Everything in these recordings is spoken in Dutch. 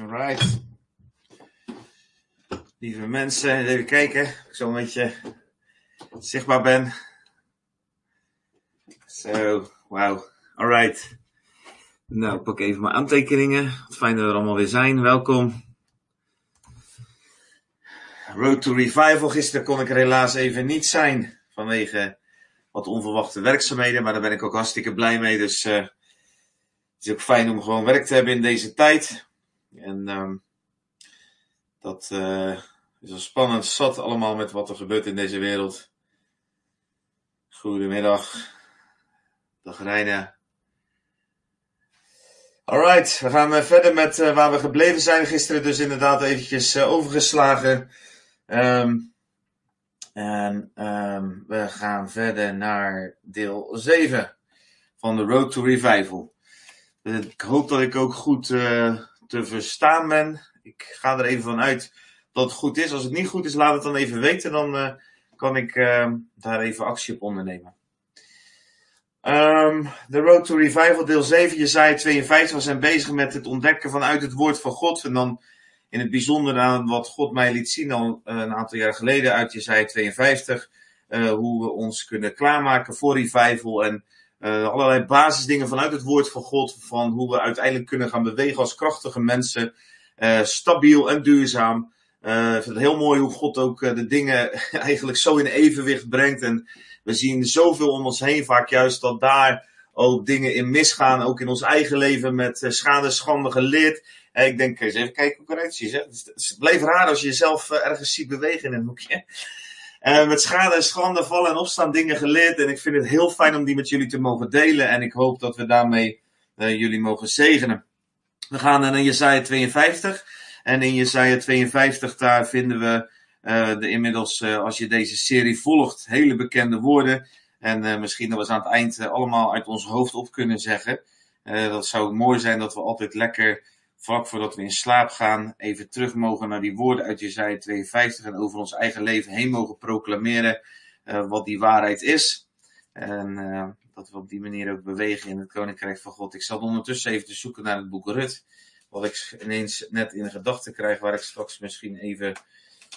Alright. Lieve mensen, even kijken of ik zo een beetje zichtbaar ben. Zo, wauw. Alright. Nou, pak even mijn aantekeningen. Fijn dat we er allemaal weer zijn. Welkom. Road to Revival. Gisteren kon ik er helaas even niet zijn. Vanwege wat onverwachte werkzaamheden. Maar daar ben ik ook hartstikke blij mee. Dus uh, het is ook fijn om gewoon werk te hebben in deze tijd. En um, dat uh, is al spannend zat allemaal met wat er gebeurt in deze wereld. Goedemiddag. Dag Reina. Alright, we gaan verder met uh, waar we gebleven zijn. Gisteren dus inderdaad eventjes overgeslagen. Um, en um, we gaan verder naar deel 7 van de Road to Revival. Ik hoop dat ik ook goed te verstaan ben. Ik ga er even van uit dat het goed is. Als het niet goed is, laat het dan even weten. Dan uh, kan ik uh, daar even actie op ondernemen. Um, de Road to Revival, deel 7, Jezaja 52. We zijn bezig met het ontdekken vanuit het woord van God. En dan in het bijzonder aan wat God mij liet zien al uh, een aantal jaar geleden uit Jezaja 52. Uh, hoe we ons kunnen klaarmaken voor revival. En uh, allerlei basisdingen vanuit het woord van God. Van hoe we uiteindelijk kunnen gaan bewegen als krachtige mensen. Uh, stabiel en duurzaam. Uh, ik vind het heel mooi hoe God ook de dingen eigenlijk zo in evenwicht brengt. En we zien zoveel om ons heen vaak juist dat daar ook dingen in misgaan. Ook in ons eigen leven met schade, schande geleerd. En ik denk, eens even kijken hoe zie. Het, het blijft raar als je jezelf ergens ziet bewegen in een hoekje. Uh, met schade en schande, vallen en opstaan dingen geleerd. En ik vind het heel fijn om die met jullie te mogen delen. En ik hoop dat we daarmee uh, jullie mogen zegenen. We gaan naar Jesaja 52. En in Jesaja 52 daar vinden we uh, de inmiddels, als je deze serie volgt, hele bekende woorden. En misschien dat we ze aan het eind allemaal uit ons hoofd op kunnen zeggen. dat zou mooi zijn dat we altijd lekker vlak voordat we in slaap gaan, even terug mogen naar die woorden uit Jezaja 52 en over ons eigen leven heen mogen proclameren uh, wat die waarheid is. En uh, dat we op die manier ook bewegen in het Koninkrijk van God. Ik zal ondertussen even te zoeken naar het boek Rut, wat ik ineens net in gedachten krijg, waar ik straks misschien even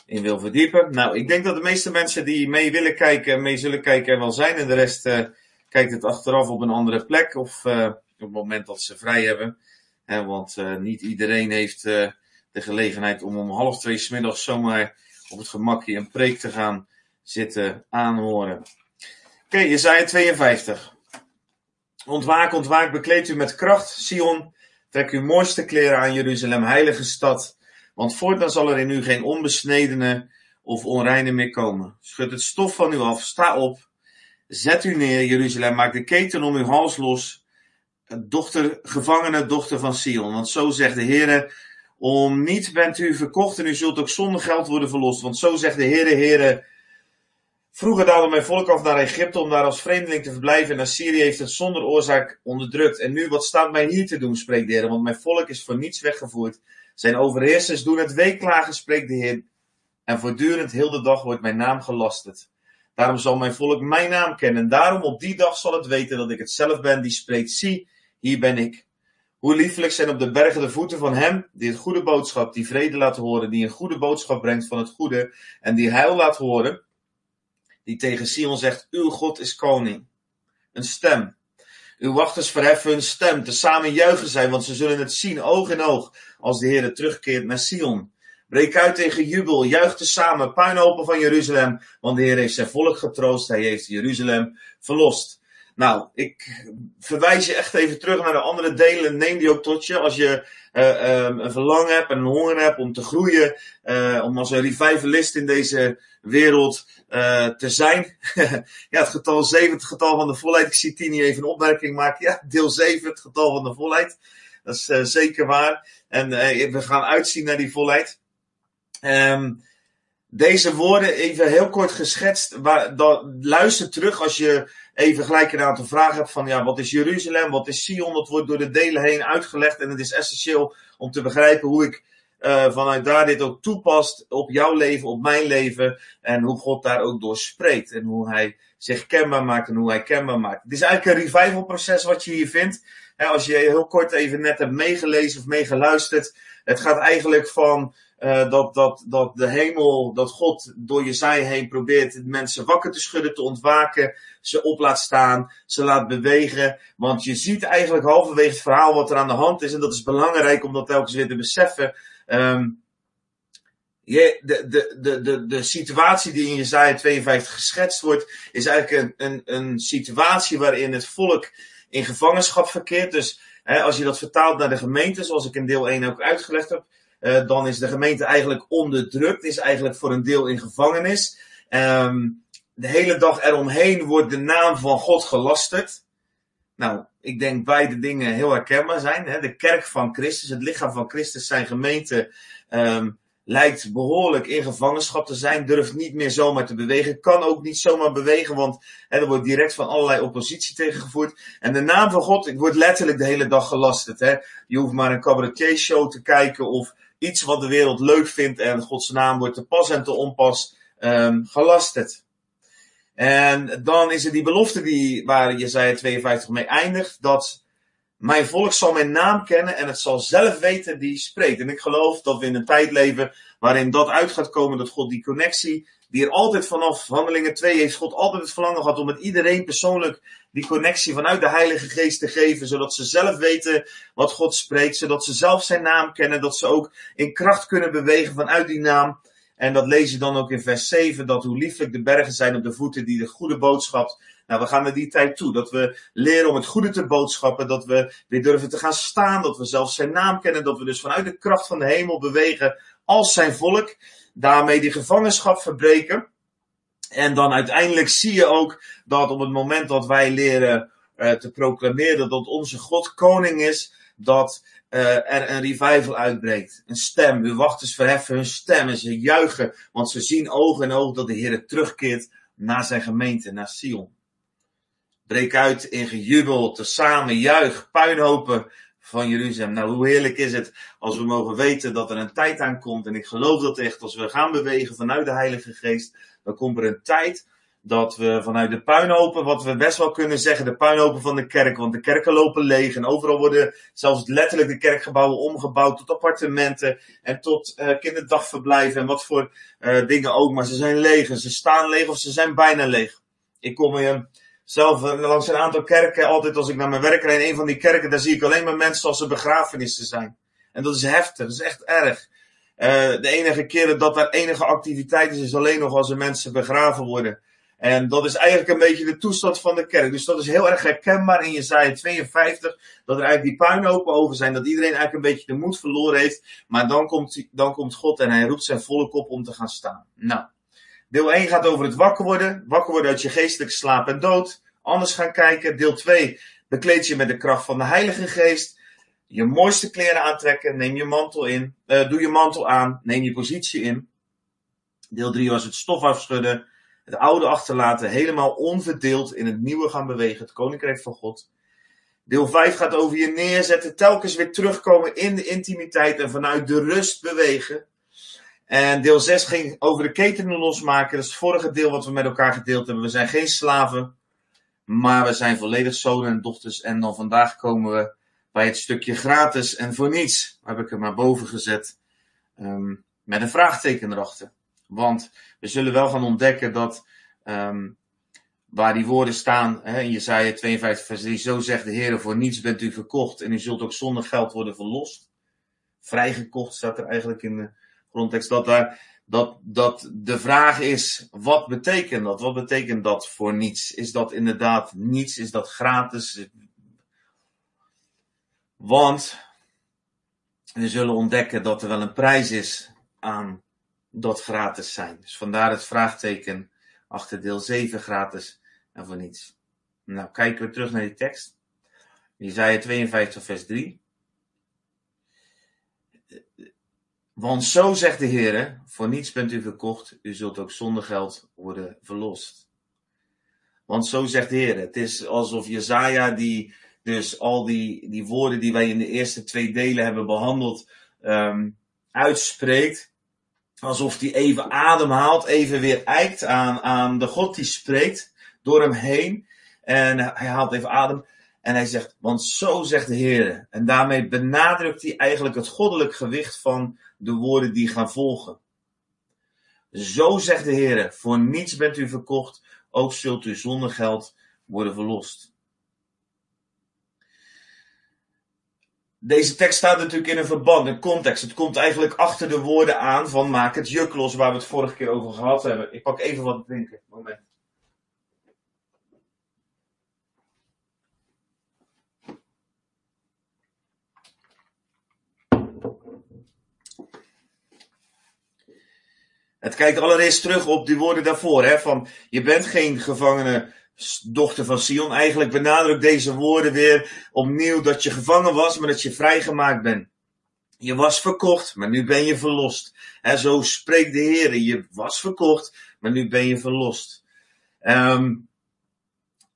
in wil verdiepen. Nou, ik denk dat de meeste mensen die mee willen kijken, mee zullen kijken er wel zijn. En de rest uh, kijkt het achteraf op een andere plek of op het moment dat ze vrij hebben. Want uh, niet iedereen heeft uh, de gelegenheid om om half twee smiddags zomaar op het gemakje een preek te gaan zitten aanhoren. Oké, okay, Jezaja 52. Ontwaak, ontwaak, bekleed u met kracht, Sion. Trek uw mooiste kleren aan, Jeruzalem, heilige stad. Want voortaan zal er in u geen onbesnedene of onreine meer komen. Schud het stof van u af, sta op. Zet u neer, Jeruzalem, maak de keten om uw hals los dochter, gevangene dochter van Sion. Want zo zegt de Heere, om niet bent u verkocht en u zult ook zonder geld worden verlost. Want zo zegt de Heere, Heere, vroeger daalde mijn volk af naar Egypte om daar als vreemdeling te verblijven. En Assyrië heeft het zonder oorzaak onderdrukt. En nu, wat staat mij hier te doen, spreekt de Heer, want mijn volk is voor niets weggevoerd. Zijn overheersers doen het weeklagen, spreekt de Heer. En voortdurend heel de dag wordt mijn naam gelasterd. Daarom zal mijn volk mijn naam kennen. Daarom op die dag zal het weten dat ik het zelf ben die spreekt. Zie, hier ben ik. Hoe liefelijk zijn op de bergen de voeten van hem die het goede boodschap, die vrede laat horen, die een goede boodschap brengt van het goede en die heil laat horen, die tegen Sion zegt, uw God is koning. Een stem. Uw wachters verheffen hun stem, tezamen juichen zij, want ze zullen het zien, oog in oog, als de Heer terugkeert naar Sion. Breek uit tegen jubel, juich tezamen, puinhopen van Jeruzalem, want de Heer heeft zijn volk getroost, hij heeft Jeruzalem verlost. Nou, ik verwijs je echt even terug naar de andere delen. Neem die ook tot je als je uh, een verlangen hebt en een honger hebt om te groeien. Uh, om als een revivalist in deze wereld uh, te zijn. ja, het getal 7, het getal van de volheid. Ik zie Tini even een opmerking maken. Ja, deel 7, het getal van de volheid. Dat is zeker waar. En we gaan uitzien naar die volheid. Um, deze woorden even heel kort geschetst. Waar, luister terug als je even gelijk een aantal vragen hebt van ja, wat is Jeruzalem, wat is Sion? Dat wordt door de delen heen uitgelegd en het is essentieel om te begrijpen hoe ik uh, vanuit daar dit ook toepast op jouw leven, op mijn leven. En hoe God daar ook door spreekt. En hoe hij zich kenbaar maakt en hoe hij kenbaar maakt. Het is eigenlijk een revival proces wat je hier vindt. als je heel kort even net hebt meegelezen of meegeluisterd. Het gaat eigenlijk van uh, dat, dat, dat de hemel, dat God door Jezaja heen probeert mensen wakker te schudden, te ontwaken, ze op laat staan, ze laat bewegen. Want je ziet eigenlijk halverwege het verhaal wat er aan de hand is. En dat is belangrijk om dat telkens weer te beseffen. Um, je, de, de, de, de, de situatie die in Jezaja 52 geschetst wordt, is eigenlijk een, een, een situatie waarin het volk in gevangenschap verkeert. Dus hè, als je dat vertaalt naar de gemeente, zoals ik in deel 1 ook uitgelegd heb, uh, dan is de gemeente eigenlijk onderdrukt, is eigenlijk voor een deel in gevangenis. Um, de hele dag eromheen wordt de naam van God gelasterd. Nou, ik denk beide dingen heel herkenbaar zijn. Hè? De kerk van Christus, het lichaam van Christus, zijn gemeente, um, lijkt behoorlijk in gevangenschap te zijn, durft niet meer zomaar te bewegen, kan ook niet zomaar bewegen, want hè, er wordt direct van allerlei oppositie tegengevoerd. En de naam van God wordt letterlijk de hele dag gelasterd. Hè? Je hoeft maar een cabaretier show te kijken of iets wat de wereld leuk vindt en Gods naam wordt te pas en te onpas um, gelasterd. En dan is er die belofte die, waar Jezaja 52 mee eindigt, dat mijn volk zal mijn naam kennen en het zal zelf weten die spreekt. En ik geloof dat we in een tijd leven waarin dat uit gaat komen, dat God die connectie, die er altijd vanaf Handelingen 2 heeft God altijd het verlangen gehad om met iedereen persoonlijk die connectie vanuit de Heilige Geest te geven, zodat ze zelf weten wat God spreekt, zodat ze zelf zijn naam kennen, dat ze ook in kracht kunnen bewegen vanuit die naam. En dat lees je dan ook in vers 7, dat hoe lieflijk de bergen zijn op de voeten die de goede boodschap. Nou, we gaan naar die tijd toe. Dat we leren om het goede te boodschappen. Dat we weer durven te gaan staan. Dat we zelf zijn naam kennen. Dat we dus vanuit de kracht van de hemel bewegen als zijn volk. Daarmee die gevangenschap verbreken. En dan uiteindelijk zie je ook dat op het moment dat wij leren uh, te proclameren dat onze God koning is, dat uh, er een revival uitbreekt. Een stem. Uw wachters verheffen hun stem en ze juichen, want ze zien oog in oog dat de Heer terugkeert naar zijn gemeente, naar Sion. Breek uit in gejubel, tezamen juich, puinhopen van Jeruzalem. Nou, hoe heerlijk is het als we mogen weten dat er een tijd aankomt. En ik geloof dat echt, als we gaan bewegen vanuit de Heilige Geest, dan komt er een tijd dat we vanuit de puinhopen, wat we best wel kunnen zeggen, de puinhopen van de kerk, want de kerken lopen leeg en overal worden zelfs letterlijk de kerkgebouwen omgebouwd tot appartementen en tot uh, kinderdagverblijven en wat voor uh, dingen ook, maar ze zijn leeg ze staan leeg of ze zijn bijna leeg. Ik kom uh, zelf langs een aantal kerken, altijd als ik naar mijn werk rijd, een van die kerken, daar zie ik alleen maar mensen als ze begrafenissen zijn. En dat is heftig, dat is echt erg. De enige keren dat er enige activiteit is, is alleen nog als er mensen begraven worden. En dat is eigenlijk een beetje de toestand van de kerk. Dus dat is heel erg herkenbaar in Jezaja 52. Dat er eigenlijk die puinhopen over zijn. Dat iedereen eigenlijk een beetje de moed verloren heeft. Maar dan komt, dan komt God en hij roept zijn volk op om te gaan staan. Nou, deel 1 gaat over het wakker worden. Wakker worden uit je geestelijke slaap en dood. Anders gaan kijken. Deel 2 bekleed je met de kracht van de Heilige Geest. Je mooiste kleren aantrekken. Neem je mantel in. Uh, doe je mantel aan. Neem je positie in. Deel 3 was het stof afschudden het oude achterlaten, helemaal onverdeeld in het nieuwe gaan bewegen, het koninkrijk van God. Deel 5 gaat over je neerzetten, telkens weer terugkomen in de intimiteit en vanuit de rust bewegen. En deel 6 ging over de ketenen losmaken. Dat is het vorige deel wat we met elkaar gedeeld hebben. We zijn geen slaven, maar we zijn volledig zonen en dochters. En dan vandaag komen we bij het stukje gratis en voor niets. Heb ik er maar boven gezet. Um, met een vraagteken erachter. Want we zullen wel gaan ontdekken dat um, waar die woorden staan hè, in Jesaja 52 vers 3, zo zegt de Heer, voor niets bent u verkocht en u zult ook zonder geld worden verlost. Vrijgekocht staat er eigenlijk in de grondtekst. Dat, daar, dat, dat de vraag is, wat betekent dat? Wat betekent dat voor niets? Is dat inderdaad niets? Is dat gratis? Want we zullen ontdekken dat er wel een prijs is aan dat gratis zijn. Dus vandaar het vraagteken achter deel 7 gratis en voor niets. Nou, kijken we terug naar die tekst. Isaiah 52 vers 3. Want zo zegt de Heer, voor niets bent u verkocht, u zult ook zonder geld worden verlost. Want zo zegt de Heer, het is alsof Jezaja die dus al die, die woorden die wij in de eerste twee delen hebben behandeld, um, uitspreekt. Alsof hij even ademhaalt, even weer eikt aan, aan de God die spreekt door hem heen. En hij haalt even adem. En hij zegt, want zo zegt de Heer. En daarmee benadrukt hij eigenlijk het goddelijk gewicht van de woorden die gaan volgen. Zo zegt de Heer, voor niets bent u verkocht, ook zult u zonder geld worden verlost. Deze tekst staat natuurlijk in een verband, een context. Het komt eigenlijk achter de woorden aan van maak het juk los, waar we het vorige keer over gehad hebben. Ik pak even wat drinken. Moment. Het kijkt allereerst terug op die woorden daarvoor, hè, van je bent geen gevangene dochter van Sion. Eigenlijk benadrukt deze woorden weer opnieuw dat je gevangen was, maar dat je vrijgemaakt bent. Je was verkocht, maar nu ben je verlost. He, zo spreekt de Heer. Je was verkocht, maar nu ben je verlost. Um,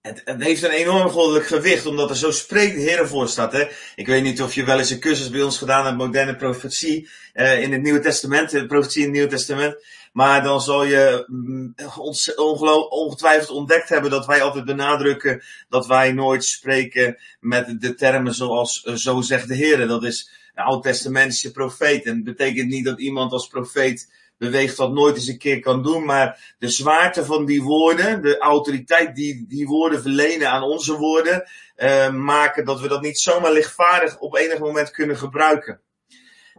het, heeft een enorm goddelijk gewicht, omdat er zo spreekt de Heer voor staat. Hè? Ik weet niet of je wel eens een cursus bij ons gedaan hebt, moderne profetie, uh, in het Nieuwe Testament, profetie in het Nieuwe Testament. Maar dan zal je mm, ongetwijfeld ontdekt hebben dat wij altijd benadrukken dat wij nooit spreken met de termen zoals uh, zo zegt de Heer. Dat is een oud-testamentische profeet. En het betekent niet dat iemand als profeet beweegt dat nooit eens een keer kan doen. Maar de zwaarte van die woorden, de autoriteit die die woorden verlenen aan onze woorden, uh, maken dat we dat niet zomaar lichtvaardig op enig moment kunnen gebruiken.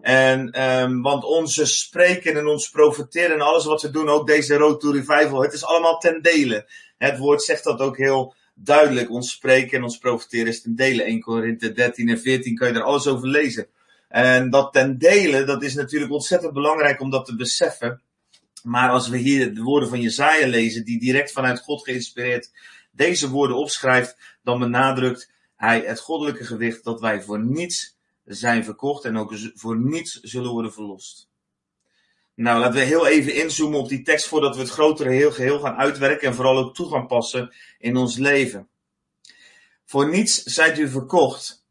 En, um, want onze spreken en ons profiteren en alles wat we doen, ook deze Road to Revival, het is allemaal ten dele. Het woord zegt dat ook heel duidelijk. Ons spreken en ons profiteren is ten dele. 1 Korinthe 13 en 14 kan je er alles over lezen. En dat ten dele, dat is natuurlijk ontzettend belangrijk om dat te beseffen. Maar als we hier de woorden van Jezaja lezen, die direct vanuit God geïnspireerd deze woorden opschrijft, dan benadrukt hij het goddelijke gewicht dat wij voor niets zijn verkocht en ook voor niets zullen worden verlost. Nou, laten we heel even inzoomen op die tekst voordat we het grotere heel geheel gaan uitwerken en vooral ook toe gaan passen in ons leven. Voor niets zijt u verkocht.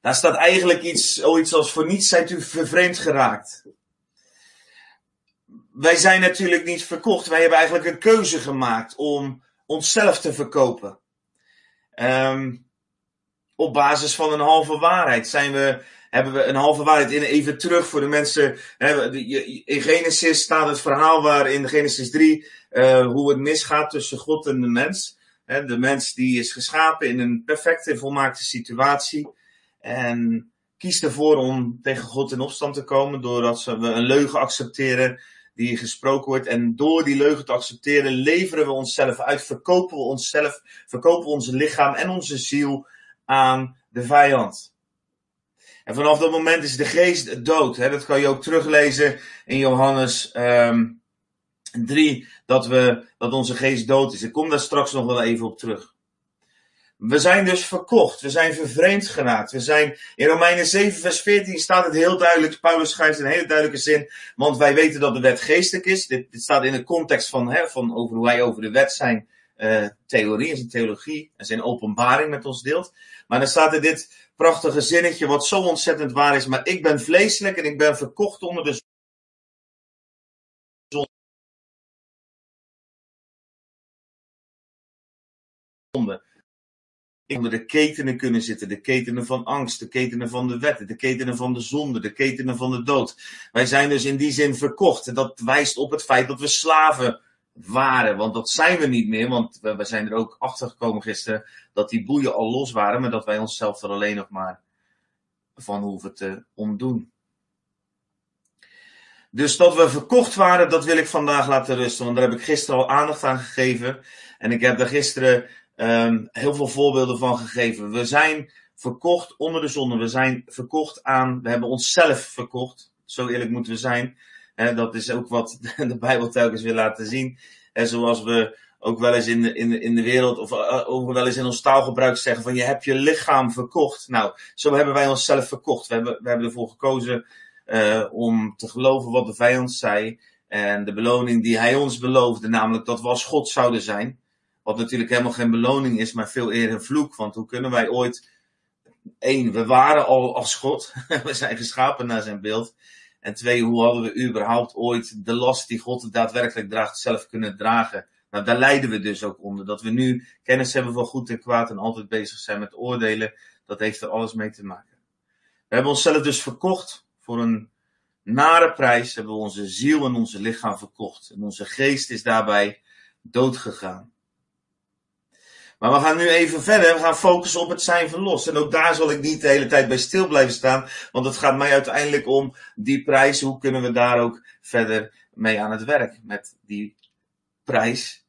Daar staat eigenlijk iets, zoiets als voor niets zijt u vervreemd geraakt. Wij zijn natuurlijk niet verkocht. Wij hebben eigenlijk een keuze gemaakt om onszelf te verkopen. Um, op basis van een halve waarheid zijn we, hebben we een halve waarheid in. Even terug voor de mensen. In Genesis staat het verhaal waar in Genesis 3 uh, hoe het misgaat tussen God en de mens. De mens die is geschapen in een perfecte volmaakte situatie. En kiest ervoor om tegen God in opstand te komen doordat we een leugen accepteren die gesproken wordt. En door die leugen te accepteren leveren we onszelf uit, verkopen we onszelf, verkopen we onze lichaam en onze ziel aan de vijand. En vanaf dat moment is de geest dood. Hè? Dat kan je ook teruglezen in Johannes um, ehm, 3, dat, we, dat onze geest dood is. Ik kom daar straks nog wel even op terug. We zijn dus verkocht. We zijn vervreemd geraakt. We zijn, in Romeinen 7 vers 14 staat het heel duidelijk. Paulus schrijft in een hele duidelijke zin. Want wij weten dat de wet geestelijk is. Dit, dit staat in de context van, hè, van over hoe wij over de wet zijn uh, theorie, zijn theologie en zijn openbaring met ons deelt. Maar dan staat er dit prachtige zinnetje wat zo ontzettend waar is. Maar ik ben vleeselijk en ik ben verkocht onder de zonde. Onder de ketenen kunnen zitten, de ketenen van angst, de ketenen van de wetten, de ketenen van de zonde, de ketenen van de dood. Wij zijn dus in die zin verkocht. En dat wijst op het feit dat we slaven waren. Want dat zijn we niet meer, want we, zijn er ook achter gekomen gisteren dat die boeien al los waren, maar dat wij onszelf er alleen nog maar van hoeven te ontdoen. Dus dat we verkocht waren, dat wil ik vandaag laten rusten. Want daar heb ik gisteren al aandacht aan gegeven. En ik heb daar gisteren um, heel veel voorbeelden van gegeven. We zijn verkocht onder de zonde. We zijn verkocht aan, we hebben onszelf verkocht. Zo eerlijk moeten we zijn. He, dat is ook wat de Bijbel telkens wil laten zien. En zoals we ook wel eens in de, in de, in de wereld, of uh, ook wel eens in ons taalgebruik zeggen van je hebt je lichaam verkocht. Nou, zo hebben wij onszelf verkocht. We hebben, we hebben ervoor gekozen uh, om te geloven wat de vijand zei. En de beloning die hij ons beloofde, namelijk dat we als God zouden zijn. Wat natuurlijk helemaal geen beloning is, maar veel eerder een vloek. Want hoe kunnen wij ooit één, we waren al als God. we zijn geschapen naar zijn beeld. En twee, hoe hadden we überhaupt ooit de last die God daadwerkelijk draagt zelf kunnen dragen? Nou, daar lijden we dus ook onder. Dat we nu kennis hebben van goed en kwaad en altijd bezig zijn met oordelen, dat heeft er alles mee te maken. We hebben onszelf dus verkocht voor een nare prijs, hebben we onze ziel en onze lichaam verkocht. En onze geest is daarbij doodgegaan. Maar we gaan nu even verder. We gaan focussen op het zijn verlost. En ook daar zal ik niet de hele tijd bij stil blijven staan. Want het gaat mij uiteindelijk om die prijs. Hoe kunnen we daar ook verder mee aan het werk? Met die prijs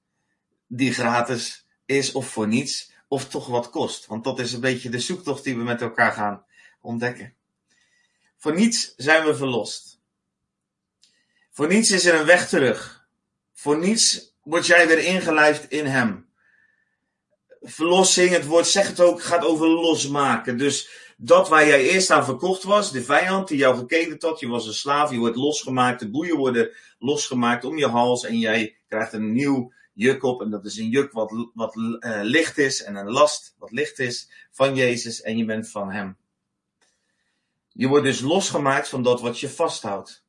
die gratis is of voor niets. Of toch wat kost. Want dat is een beetje de zoektocht die we met elkaar gaan ontdekken. Voor niets zijn we verlost. Voor niets is er een weg terug. Voor niets word jij weer ingelijfd in Hem verlossing, het woord zegt het ook, gaat over losmaken. Dus dat waar jij eerst aan verkocht was, de vijand die jou geketend had, je was een slaaf, je wordt losgemaakt, de boeien worden losgemaakt om je hals en jij krijgt een nieuw juk op. En dat is een juk wat, wat uh, licht is en een last wat licht is van Jezus en je bent van Hem. Je wordt dus losgemaakt van dat wat je vasthoudt.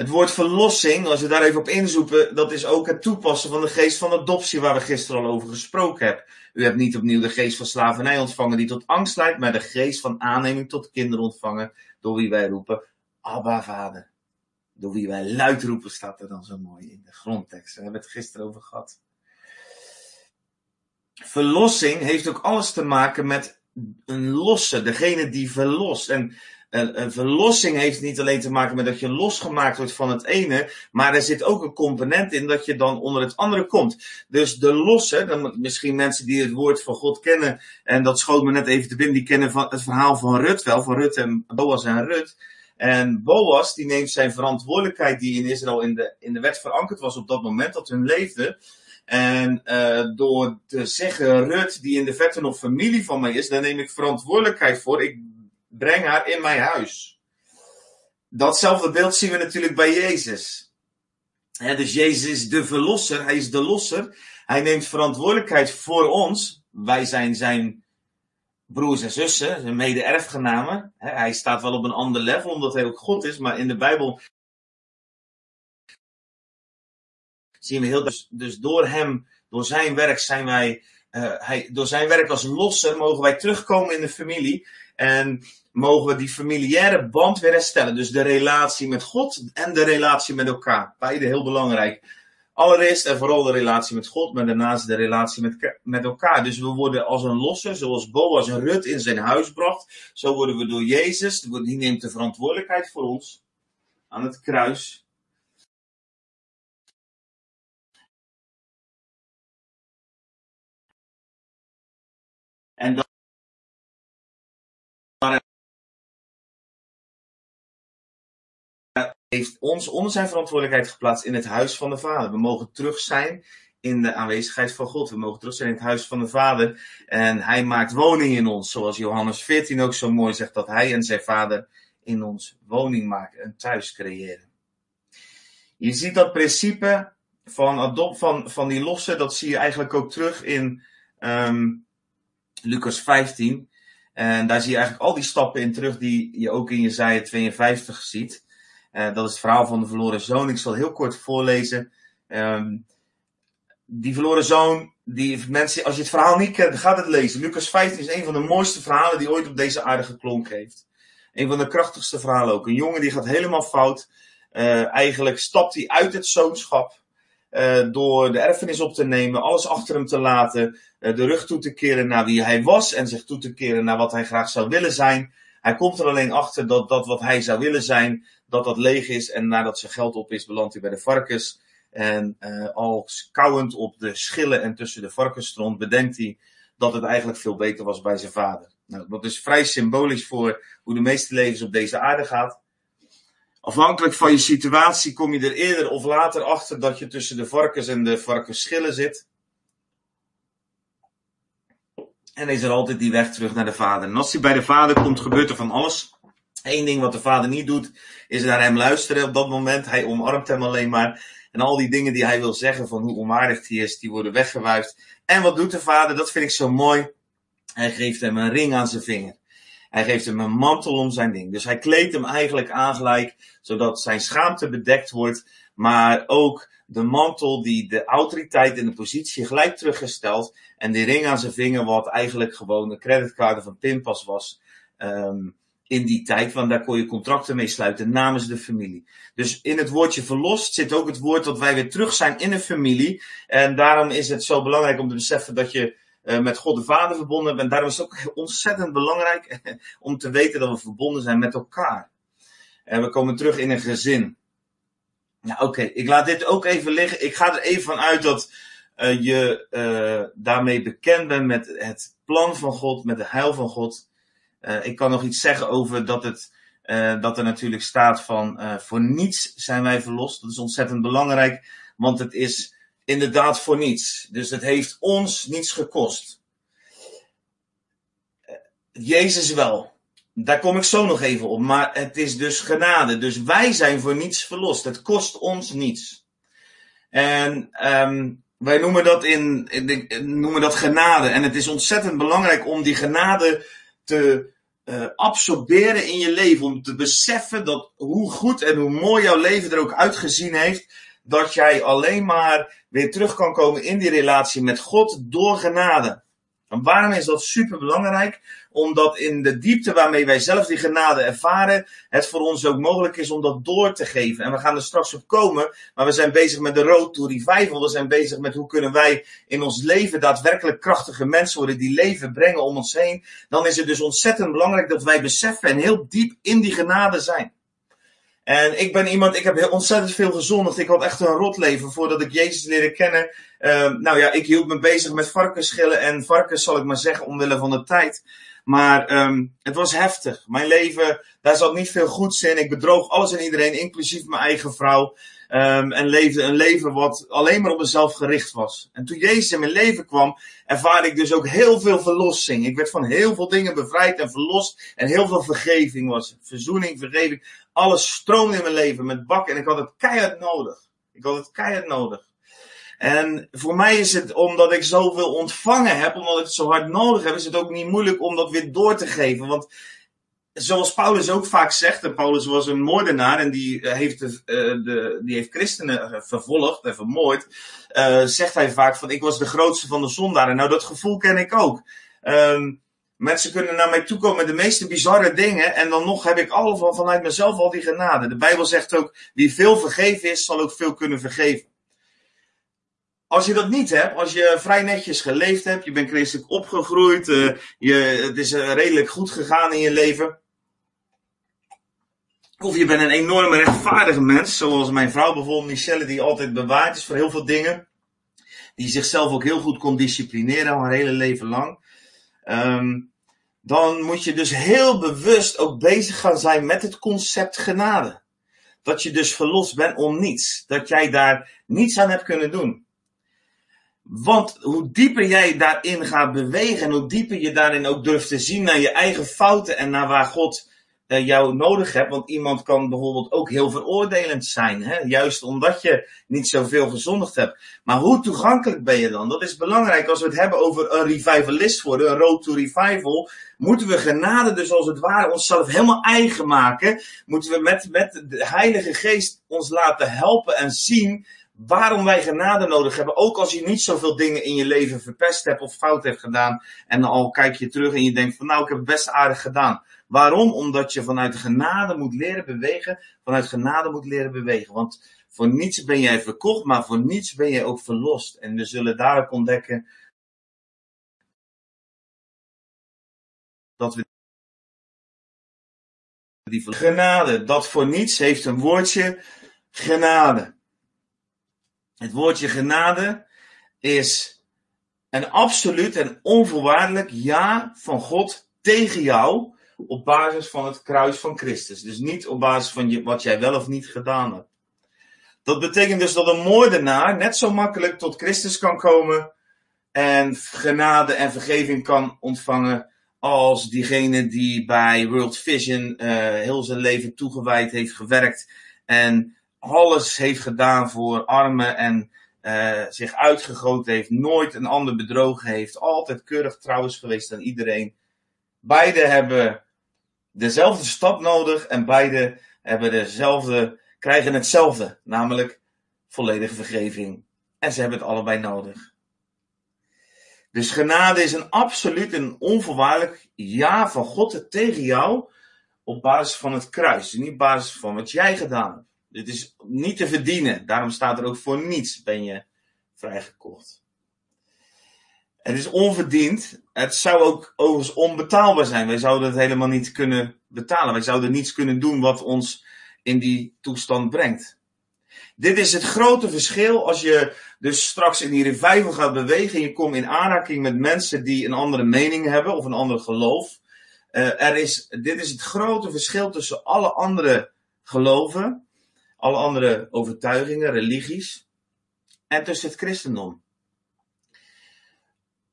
Het woord verlossing, als we daar even op inzoeken, dat is ook het toepassen van de geest van adoptie waar we gisteren al over gesproken hebben. U hebt niet opnieuw de geest van slavernij ontvangen die tot angst leidt, maar de geest van aanneming tot kinderen ontvangen, door wie wij roepen, Abba Vader. Door wie wij luid roepen, staat er dan zo mooi in de grondtekst. We hebben het gisteren over gehad. Verlossing heeft ook alles te maken met een losse, degene die verlost. En een, verlossing heeft niet alleen te maken met dat je losgemaakt wordt van het ene, maar er zit ook een component in dat je dan onder het andere komt. Dus de losse, dan misschien mensen die het woord van God kennen, en dat schoot me net even te binnen, die kennen van het verhaal van Rut wel, van Rut en Boas en Rut. En Boas, die neemt zijn verantwoordelijkheid die in Israël in de, in de wet verankerd was op dat moment dat hun leefde. En uh, door te zeggen, Rut, die in de verte nog familie van mij is, daar neem ik verantwoordelijkheid voor. Ik breng haar in mijn huis. Datzelfde beeld zien we natuurlijk bij Jezus. dus Jezus is de verlosser, hij is de losser. Hij neemt verantwoordelijkheid voor ons. Wij zijn zijn broers en zussen, zijn mede-erfgenamen. Hij staat wel op een ander level, omdat hij ook God is, maar in de Bijbel zien we heel dus, dus door hem, door zijn werk zijn wij, uh, hij, door zijn werk als losser mogen wij terugkomen in de familie. En mogen we die familiaire band weer herstellen. Dus de relatie met God en de relatie met elkaar. Beide heel belangrijk. Allereerst en vooral de relatie met God, maar daarnaast de relatie met, met elkaar. Dus we worden als een losser, zoals Boas een Rut in zijn huis bracht. Zo worden we door Jezus, die neemt de verantwoordelijkheid voor ons aan het kruis. En dan heeft ons onder zijn verantwoordelijkheid geplaatst in het huis van de Vader. We mogen terug zijn in de aanwezigheid van God. We mogen terug zijn in het huis van de Vader. En hij maakt woning in ons, zoals Johannes 14 ook zo mooi zegt, dat hij en zijn Vader in ons woning maken, een thuis creëren. Je ziet dat principe van, van, van die losse, dat zie je eigenlijk ook terug in um, Lucas 15. En daar zie je eigenlijk al die stappen in terug die je ook in Jezaja 52 ziet. Uh, dat is het verhaal van de verloren zoon. Ik zal heel kort voorlezen. Um, die verloren zoon, die mensen, als je het verhaal niet kent, gaat het lezen. Lucas 15 is een van de mooiste verhalen die ooit op deze aarde geklonken heeft. Een van de krachtigste verhalen ook. Een jongen die gaat helemaal fout. Uh, eigenlijk stapt hij uit het zoonschap. Uh, door de erfenis op te nemen, alles achter hem te laten, de rug toe te keren naar wie hij was en zich toe te keren naar wat hij graag zou willen zijn. Hij komt er alleen achter dat dat wat hij zou willen zijn, dat dat leeg is. En nadat zijn geld op is, belandt hij bij de varkens. En uh, al kauwend op de schillen en tussen de varkensstront bedenkt hij dat het eigenlijk veel beter was bij zijn vader. Nou, dat is vrij symbolisch voor hoe de meeste levens op deze aarde gaat. Afhankelijk van je situatie kom je er eerder of later achter dat je tussen de varkens en de varkensschillen zit. En is er altijd die weg terug naar de vader. En als hij bij de vader komt, gebeurt er van alles. Eén ding wat de vader niet doet, is naar hem luisteren op dat moment. Hij omarmt hem alleen maar. En al die dingen die hij wil zeggen van hoe onwaardig hij is, die worden weggewuifd. En wat doet de vader? Dat vind ik zo mooi. Hij geeft hem een ring aan zijn vinger. Hij geeft hem een mantel om zijn ding. Dus hij kleedt hem eigenlijk aan gelijk, zodat zijn schaamte bedekt wordt, maar ook de mantel die de autoriteit en de positie gelijk teruggesteld. En die ring aan zijn vinger, wat eigenlijk gewoon een creditcard van pinpas was. Um, in die tijd, want daar kon je contracten mee sluiten namens de familie. Dus in het woordje verlost zit ook het woord dat wij weer terug zijn in een familie. En daarom is het zo belangrijk om te beseffen dat je uh, met God de Vader verbonden bent. En daarom is het ook ontzettend belangrijk om te weten dat we verbonden zijn met elkaar. En we komen terug in een gezin. Nou oké, ik laat dit ook even liggen. Ik ga er even van uit dat uh, je daarmee bekend bent met het plan van God, met de heil van God. Uh, ik kan nog iets zeggen over dat, het, uh, dat er natuurlijk staat van uh, voor niets zijn wij verlost. Dat is ontzettend belangrijk, want het is inderdaad voor niets. Dus het heeft ons niets gekost. Jezus wel. Daar kom ik zo nog even op. Maar het is dus genade. Dus wij zijn voor niets verlost. Het kost ons niets. En um, wij noemen dat, in, noemen dat genade. En het is ontzettend belangrijk om die genade te uh, absorberen in je leven. Om te beseffen dat hoe goed en hoe mooi jouw leven er ook uitgezien heeft. Dat jij alleen maar weer terug kan komen in die relatie met God door genade. En waarom is dat super belangrijk? Omdat in de diepte waarmee wij zelf die genade ervaren, het voor ons ook mogelijk is om dat door te geven. En we gaan er straks op komen, maar we zijn bezig met de road to revival. We zijn bezig met hoe kunnen wij in ons leven daadwerkelijk krachtige mensen worden die leven brengen om ons heen. Dan is het dus ontzettend belangrijk dat wij beseffen en heel diep in die genade zijn. En ik ben iemand, ik heb ontzettend veel gezondigd. Ik had echt een rot leven voordat ik Jezus leerde kennen. Uh, nou ja, ik hield me bezig met varkensschillen en varkens zal ik maar zeggen omwille van de tijd. Maar um, het was heftig. Mijn leven, daar zat niet veel goeds in. Ik bedroog alles en iedereen, inclusief mijn eigen vrouw. Um, en leefde een leven wat alleen maar op mezelf gericht was. En toen Jezus in mijn leven kwam, ervaarde ik dus ook heel veel verlossing. Ik werd van heel veel dingen bevrijd en verlost. En heel veel vergeving was. Verzoening, vergeving. Alles stroomde in mijn leven met bak. En ik had het keihard nodig. Ik had het keihard nodig. En voor mij is het, omdat ik zoveel ontvangen heb, omdat ik het zo hard nodig heb, is het ook niet moeilijk om dat weer door te geven. Want zoals Paulus ook vaak zegt, en Paulus was een moordenaar en die eh, heeft, de, uh, de, die heeft christenen vervolgd en vermoord, zegt hij vaak van ik was de grootste van de zondaren. Nou, dat gevoel ken ik ook. Um, mensen kunnen naar mij toe komen de meeste bizarre dingen en dan nog heb ik al vanuit mezelf al die genade. De Bijbel zegt ook, wie veel vergeven is, zal ook veel kunnen vergeven. Als je dat niet hebt, als je vrij netjes geleefd hebt, je bent christelijk opgegroeid, uh, je, het is uh, redelijk goed gegaan in je leven. Of je bent een enorme rechtvaardige mens, zoals mijn vrouw bijvoorbeeld, Michelle, die altijd bewaard is voor heel veel dingen. Die zichzelf ook heel goed kon disciplineren, haar hele leven lang. Um, dan moet je dus heel bewust ook bezig gaan zijn met het concept genade. Dat je dus verlost bent om niets. Dat jij daar niets aan hebt kunnen doen. Want hoe dieper jij daarin gaat bewegen en hoe dieper je daarin ook durft te zien naar je eigen fouten en naar waar God uh, jou nodig hebt. Want iemand kan bijvoorbeeld ook heel veroordelend zijn, hè? juist omdat je niet zoveel gezondigd hebt. Maar hoe toegankelijk ben je dan? Dat is belangrijk als we het hebben over een revivalist worden, een road to revival. Moeten we genade dus als het ware onszelf helemaal eigen maken? Moeten we met, met de Heilige Geest ons laten helpen en zien waarom wij genade nodig hebben. Ook als je niet zoveel dingen in je leven verpest hebt of fout hebt gedaan. En al kijk je terug en je denkt van nou ik heb het best aardig gedaan. Waarom? Omdat je vanuit genade moet leren bewegen. Vanuit genade moet leren bewegen. Want voor niets ben jij verkocht, maar voor niets ben jij ook verlost. En we zullen daar ook ontdekken dat we die genade, dat voor niets heeft een woordje genade. Het woordje genade is een absoluut en onvoorwaardelijk ja van God tegen jou op basis van het kruis van Christus. Dus niet op basis van je, wat jij wel of niet gedaan hebt. Dat betekent dus dat een moordenaar net zo makkelijk tot Christus kan komen en genade en vergeving kan ontvangen als diegene die bij World Vision uh, heel zijn leven toegewijd heeft gewerkt en alles heeft gedaan voor armen en uh, zich uitgegoten heeft, nooit een ander bedrogen heeft, altijd keurig trouw is geweest aan iedereen. Beide hebben dezelfde stap nodig en beide hebben dezelfde, krijgen hetzelfde, namelijk volledige vergeving. En ze hebben het allebei nodig. Dus genade is een absoluut en onvoorwaardelijk ja van God tegen jou op basis van het kruis. Niet op basis van wat jij gedaan hebt. Dit is niet te verdienen. Daarom staat er ook voor niets ben je vrijgekocht. Het is onverdiend. Het zou ook overigens onbetaalbaar zijn. Wij zouden het helemaal niet kunnen betalen. Wij zouden niets kunnen doen wat ons in die toestand brengt. Dit is het grote verschil als je dus straks in die revival gaat bewegen en je komt in aanraking met mensen die een andere mening hebben of een ander geloof. Uh, er is, dit is het grote verschil tussen alle andere geloven, alle andere overtuigingen, religies en tussen het christendom.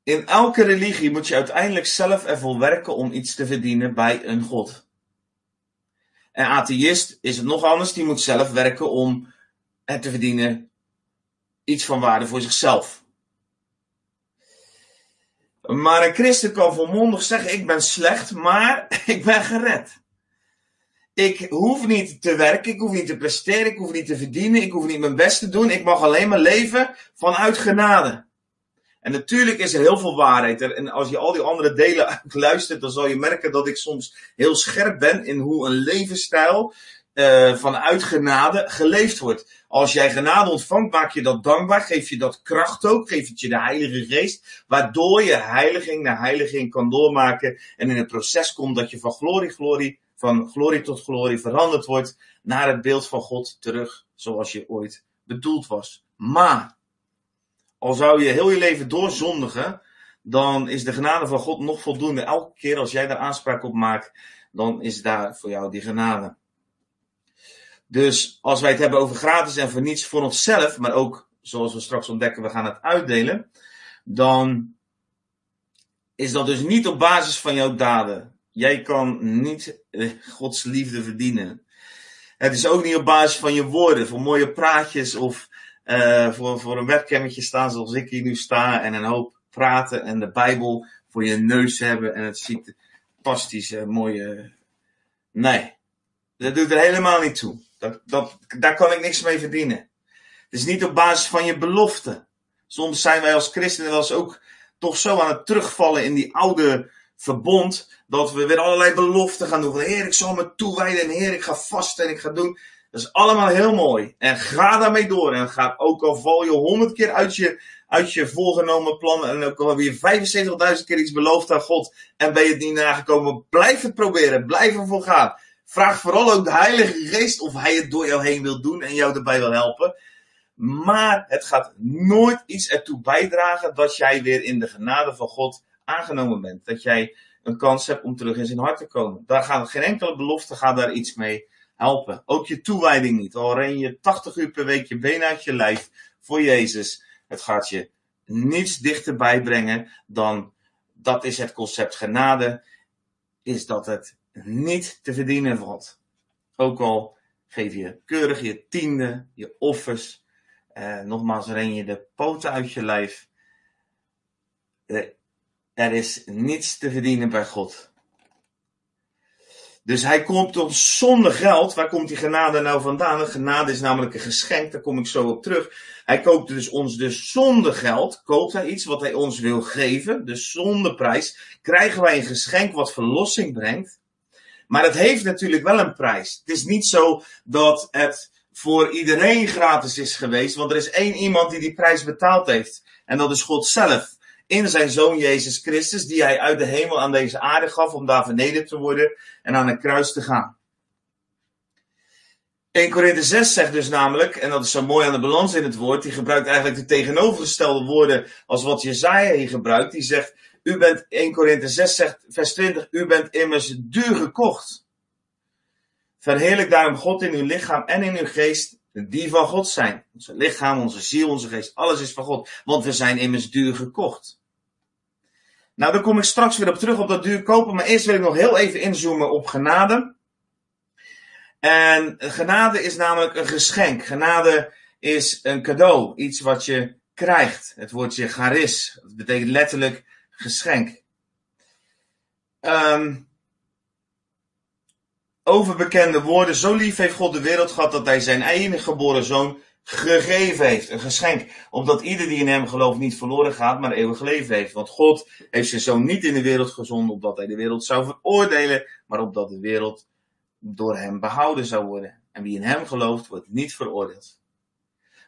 In elke religie moet je uiteindelijk zelf ervoor werken om iets te verdienen bij een God. En atheïst is het nog anders, die moet zelf werken om het te verdienen iets van waarde voor zichzelf. Maar een christen kan volmondig zeggen: Ik ben slecht, maar ik ben gered. Ik hoef niet te werken, ik hoef niet te presteren, ik hoef niet te verdienen, ik hoef niet mijn best te doen. Ik mag alleen maar leven vanuit genade. En natuurlijk is er heel veel waarheid. En als je al die andere delen luistert, dan zal je merken dat ik soms heel scherp ben in hoe een levensstijl uh, vanuit genade geleefd wordt. Als jij genade ontvangt, maak je dat dankbaar, geef je dat kracht ook, geef het je de Heilige Geest, waardoor je heiliging naar heiliging kan doormaken en in het proces komt dat je van glorie, glorie, van glorie tot glorie veranderd wordt naar het beeld van God terug, zoals je ooit bedoeld was. Maar, al zou je heel je leven doorzondigen, dan is de genade van God nog voldoende. Elke keer als jij daar aanspraak op maakt, dan is daar voor jou die genade. Dus als wij het hebben over gratis en voor niets voor onszelf, maar ook zoals we straks ontdekken, we gaan het uitdelen, dan is dat dus niet op basis van jouw daden. Jij kan niet eh, Gods liefde verdienen. Het is ook niet op basis van je woorden, voor mooie praatjes of uh, voor, voor een webcammetje staan zoals ik hier nu sta en een hoop praten en de Bijbel voor je neus hebben en het ziet fantastisch uh, mooie. Nee, dat doet er helemaal niet toe. Dat, dat, daar kan ik niks mee verdienen. Het is niet op basis van je belofte. Soms zijn wij als christenen wel eens ook toch zo aan het terugvallen in die oude verbond. Dat we weer allerlei beloften gaan doen. Van Heer, ik zal me toewijden. En Heer, ik ga vasten en ik ga doen. Dat is allemaal heel mooi. En ga daarmee door. En ga ook al val je honderd keer uit je, uit je voorgenomen plannen. En ook al heb je 75.000 keer iets beloofd aan God. En ben je het niet nagekomen. Blijf het proberen. Blijf ervoor gaan. Vraag vooral ook de Heilige Geest of Hij het door jou heen wil doen en jou erbij wil helpen. Maar het gaat nooit iets ertoe bijdragen dat jij weer in de genade van God aangenomen bent. Dat jij een kans hebt om terug in zijn hart te komen. Daar gaat geen enkele belofte gaat daar iets mee helpen. Ook je toewijding niet. Al ren je 80 uur per week je been uit je lijf voor Jezus. Het gaat je niets dichterbij brengen dan dat is het concept genade. Is dat het niet te verdienen valt. Ook al geef je keurig je tiende, je offers. Eh, nogmaals, ren je de poten uit je lijf. Eh, er is niets te verdienen bij God. Dus hij komt ons zonder geld. Waar komt die genade nou vandaan? genade is namelijk een geschenk, daar kom ik zo op terug. Hij koopt dus ons dus zonder geld, koopt hij iets wat hij ons wil geven, dus zonder prijs. Krijgen wij een geschenk wat verlossing brengt. Maar het heeft natuurlijk wel een prijs. Het is niet zo dat het voor iedereen gratis is geweest, want er is één iemand die die prijs betaald heeft. En dat is God zelf. In zijn zoon Jezus Christus, die hij uit de hemel aan deze aarde gaf om daar vernederd te worden en aan een kruis te gaan. 1 Korinthe 6 zegt dus namelijk, en dat is zo mooi aan de balans in het woord, die gebruikt eigenlijk de tegenovergestelde woorden als wat Jezaja hier gebruikt. Die zegt, u bent, 1 Korinthe 6 zegt, vers 20, u bent immers duur gekocht. Verheerlijk daarom God in uw lichaam en in uw geest, die van God zijn. Onze lichaam, onze ziel, onze geest, alles is van God. Want we zijn immers duur gekocht. Nou, daar kom ik straks weer op terug op dat duur kopen. Maar eerst wil ik nog heel even inzoomen op genade. En genade is namelijk een geschenk. Genade is een cadeau, iets wat je krijgt. Het woordje charis, dat betekent letterlijk geschenk. Um, overbekende woorden, zo lief heeft God de wereld gehad dat hij zijn enige geboren zoon gegeven heeft. Een geschenk. Omdat ieder die in hem gelooft niet verloren gaat, maar eeuwig leven heeft. Want God heeft zijn zoon niet in de wereld gezonden opdat hij de wereld zou veroordelen, maar opdat de wereld door hem behouden zou worden. En wie in hem gelooft, wordt niet veroordeeld.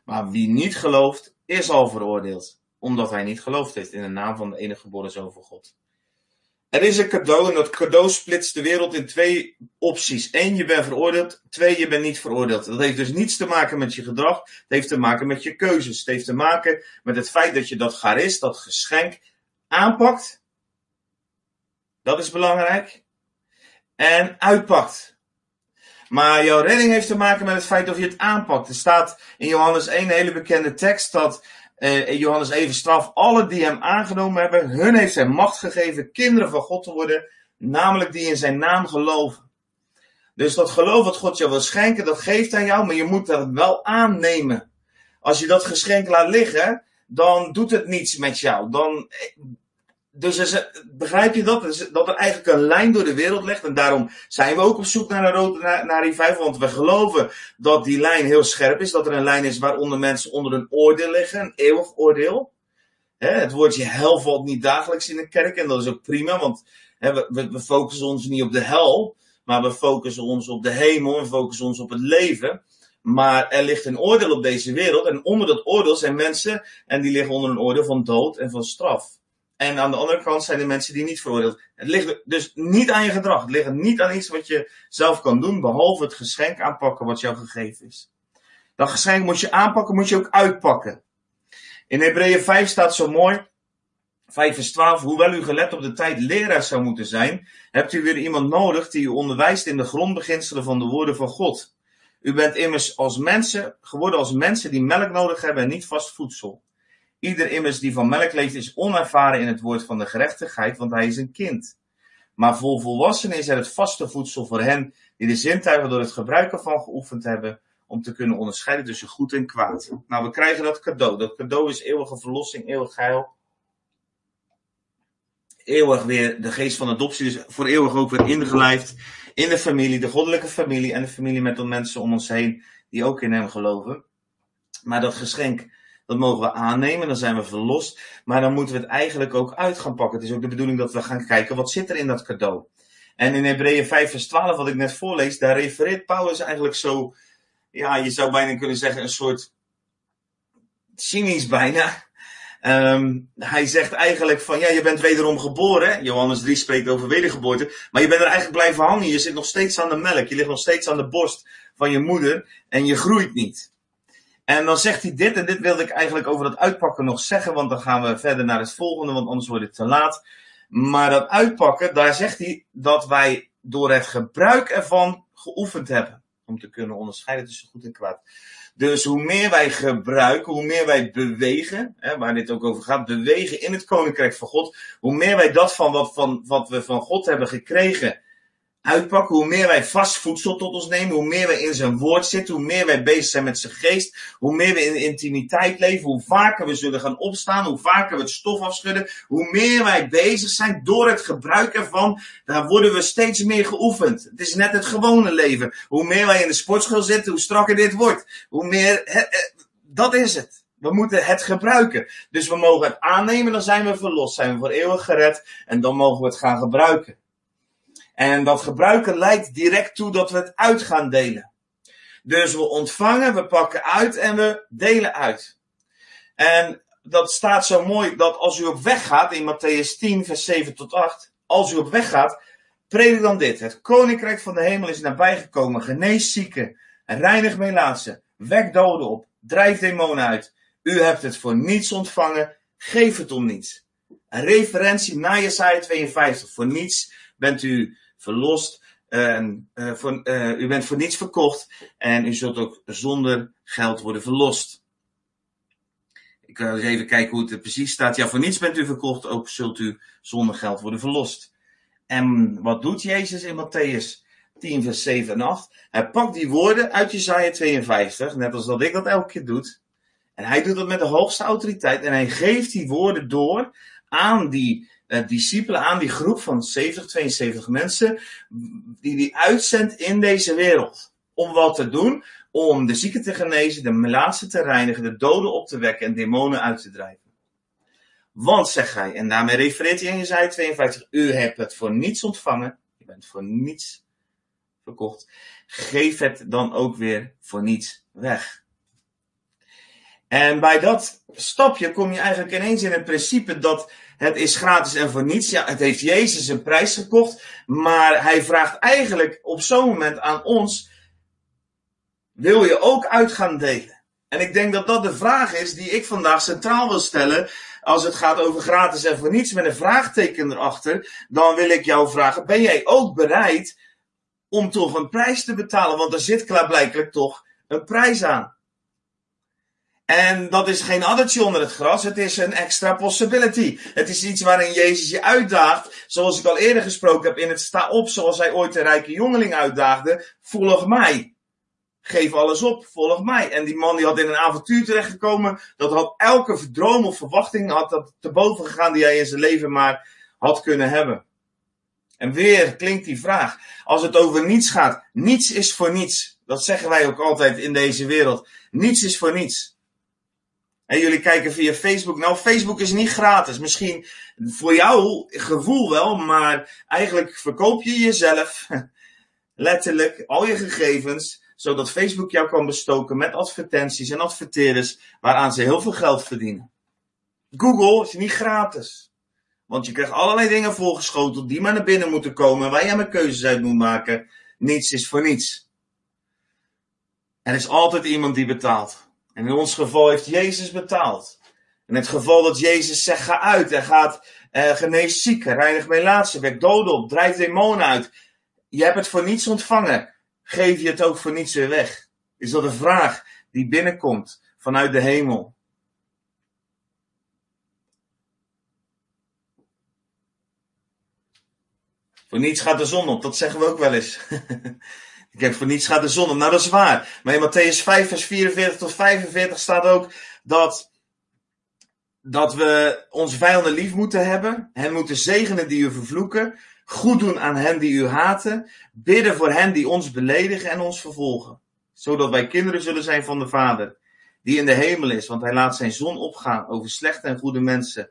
Maar wie niet gelooft, is al veroordeeld. Omdat hij niet geloofd heeft in de naam van de enige geboren zoon van God. Er is een cadeau en dat cadeau splitst de wereld in twee opties. Eén, je bent veroordeeld. Twee, je bent niet veroordeeld. Dat heeft dus niets te maken met je gedrag. Het heeft te maken met je keuzes. Het heeft te maken met het feit dat je dat charis, dat geschenk, aanpakt. Dat is belangrijk. En uitpakt. Maar jouw redding heeft te maken met het feit of je het aanpakt. Er staat in Johannes 1 een hele bekende tekst dat uh, Johannes even straf, alle die hem aangenomen hebben, hun heeft hij macht gegeven kinderen van God te worden, namelijk die in zijn naam geloven. Dus dat geloof wat God jou wil schenken, dat geeft hij jou, maar je moet dat wel aannemen. Als je dat geschenk laat liggen, dan doet het niets met jou. Dan, dus begrijp je dat? Dat er eigenlijk een lijn door de wereld ligt. En daarom zijn we ook op zoek naar een rode, naar, naar revival. Want we geloven dat die lijn heel scherp is. Dat er een lijn is waaronder mensen onder een oordeel liggen. Een eeuwig oordeel. het woordje hel valt niet dagelijks in de kerk. En dat is ook prima. Want we, we, we focussen ons niet op de hel. Maar we focussen ons op de hemel. En focussen ons op het leven. Maar er ligt een oordeel op deze wereld. En onder dat oordeel zijn mensen. En die liggen onder een oordeel van dood en van straf. En aan de andere kant zijn er mensen die niet veroordeeld. Het ligt dus niet aan je gedrag. Het ligt niet aan iets wat je zelf kan doen, behalve het geschenk aanpakken wat jou gegeven is. Dat geschenk moet je aanpakken, moet je ook uitpakken. In Hebreeën 5 staat zo mooi, 5 vers 12, hoewel u gelet op de tijd leraar zou moeten zijn, hebt u weer iemand nodig die u onderwijst in de grondbeginselen van de woorden van God. U bent immers als mensen, geworden als mensen die melk nodig hebben en niet vast voedsel. Ieder immers die van melk leeft is onervaren in het woord van de gerechtigheid, want hij is een kind. Maar voor volwassenen is er het vaste voedsel voor hen die de zintuigen door het gebruiken van geoefend hebben om te kunnen onderscheiden tussen goed en kwaad. Nou, we krijgen dat cadeau. Dat cadeau is eeuwige verlossing, eeuwig heil. Eeuwig weer de geest van adoptie, dus voor eeuwig ook weer ingelijfd in de familie, de goddelijke familie en de familie met de mensen om ons heen die ook in hem geloven. Maar dat geschenk dat mogen we aannemen, dan zijn we verlost. Maar dan moeten we het eigenlijk ook uit gaan pakken. Het is ook de bedoeling dat we gaan kijken, wat zit er in dat cadeau? En in Hebreeën 5 vers 12, wat ik net voorlees, daar refereert Paulus eigenlijk zo, ja, je zou bijna kunnen zeggen, een soort cynisch bijna. Um, hij zegt eigenlijk van, ja, je bent wederom geboren. Johannes 3 spreekt over wedergeboorte. Maar je bent er eigenlijk blijven hangen. Je zit nog steeds aan de melk. Je ligt nog steeds aan de borst van je moeder. En je groeit niet. En dan zegt hij dit, en dit wilde ik eigenlijk over dat uitpakken nog zeggen, want dan gaan we verder naar het volgende, want anders wordt het te laat. Maar dat uitpakken, daar zegt hij dat wij door het gebruik ervan geoefend hebben. Om te kunnen onderscheiden tussen goed en kwaad. Dus hoe meer wij gebruiken, hoe meer wij bewegen, hè, waar dit ook over gaat, bewegen in het koninkrijk van God, hoe meer wij dat van wat, van wat we van God hebben gekregen, uitpakken, hoe meer wij vast voedsel tot ons nemen, hoe meer wij in zijn woord zitten, hoe meer wij bezig zijn met zijn geest, hoe meer we in intimiteit leven, hoe vaker we zullen gaan opstaan, hoe vaker we het stof afschudden, hoe meer wij bezig zijn door het gebruik ervan, daar worden we steeds meer geoefend. Het is net het gewone leven. Hoe meer wij in de sportschool zitten, hoe strakker dit wordt. Hoe meer, dat is het. We moeten het gebruiken. Dus we mogen het aannemen, dan zijn we verlost, zijn we voor eeuwig gered en dan mogen we het gaan gebruiken. En dat gebruiken leidt direct toe dat we het uit gaan delen. Dus we ontvangen, we pakken uit en we delen uit. En dat staat zo mooi dat als u op weg gaat, in Matthäus 10, vers 7 tot 8, als u op weg gaat, predik dan dit. Het koninkrijk van de hemel is nabijgekomen. Genees zieken, reinig melaatsen, wek doden op, drijf demonen uit. U hebt het voor niets ontvangen, geef het om niets. Een referentie naar Jesaja 52. Voor niets bent u verlost. Voor, uh, u bent voor niets verkocht en u zult ook zonder geld worden verlost. Ik ga eens even kijken hoe het er precies staat. Ja, voor niets bent u verkocht, ook zult u zonder geld worden verlost. En wat doet Jezus in Matthäus? 10 vers 7 en 8. Hij pakt die woorden uit Jezaja 52, net als dat ik dat elke keer doe. En hij doet dat met de hoogste autoriteit en hij geeft die woorden door aan die uh, discipelen, aan die groep van 70, 72 mensen, die hij uitzendt in deze wereld. Om wat te doen? Om de zieken te genezen, de melaatsen te reinigen, de doden op te wekken en demonen uit te drijven. Want, zegt hij, en daarmee refereert hij in Jezaja 52, u hebt het voor niets ontvangen, je bent voor niets verkocht, geef het dan ook weer voor niets weg. En bij dat stapje kom je eigenlijk ineens in het principe dat het is gratis en voor niets. Ja, het heeft Jezus een prijs gekocht, maar hij vraagt eigenlijk op zo'n moment aan ons, wil je ook uit gaan delen? En ik denk dat dat de vraag is die ik vandaag centraal wil stellen als het gaat over gratis en voor niets met een vraagteken erachter, dan wil ik jou vragen, ben jij ook bereid om toch een prijs te betalen? Want er zit klaarblijkelijk toch een prijs aan. En dat is geen addertje onder het gras, het is een extra possibility. Het is iets waarin Jezus je uitdaagt, zoals ik al eerder gesproken heb in het sta op, zoals hij ooit de rijke jongeling uitdaagde, volg mij. Geef alles op, volg mij. En die man die had in een avontuur terechtgekomen, dat had elke droom of verwachting, had dat te boven gegaan die hij in zijn leven maar had kunnen hebben. En weer klinkt die vraag, als het over niets gaat, niets is voor niets. Dat zeggen wij ook altijd in deze wereld. Niets is voor niets. En jullie kijken via Facebook. Nou, Facebook is niet gratis. Misschien voor jouw gevoel wel, maar eigenlijk verkoop je jezelf, letterlijk, al je gegevens, zodat Facebook jou kan bestoken met advertenties en adverteerders, waaraan ze heel veel geld verdienen. Google is niet gratis. Want je krijgt allerlei dingen voorgeschoteld die maar naar binnen moeten komen, waar je maar keuzes uit moet maken. Niets is voor niets. Er is altijd iemand die betaalt. En in ons geval heeft Jezus betaald. In het geval dat Jezus zegt, ga uit en gaat uh, genees zieken, reinig melaatsen, wek doden op, drijf demonen uit. Je hebt het voor niets ontvangen. Geef je het ook voor niets weer weg? Is dat een vraag die binnenkomt vanuit de hemel? Voor niets gaat de zon op, dat zeggen we ook wel eens. Ik heb voor niets gaat de zon op. Nou, dat is waar. Maar in Matthäus 5, vers 44 tot 45 staat ook dat, dat we onze vijanden lief moeten hebben. Hen moeten zegenen die u vervloeken. Goed doen aan hen die u haten. Bidden voor hen die ons beledigen en ons vervolgen. Zodat wij kinderen zullen zijn van de Vader. Die in de hemel is. Want hij laat zijn zon opgaan over slechte en goede mensen.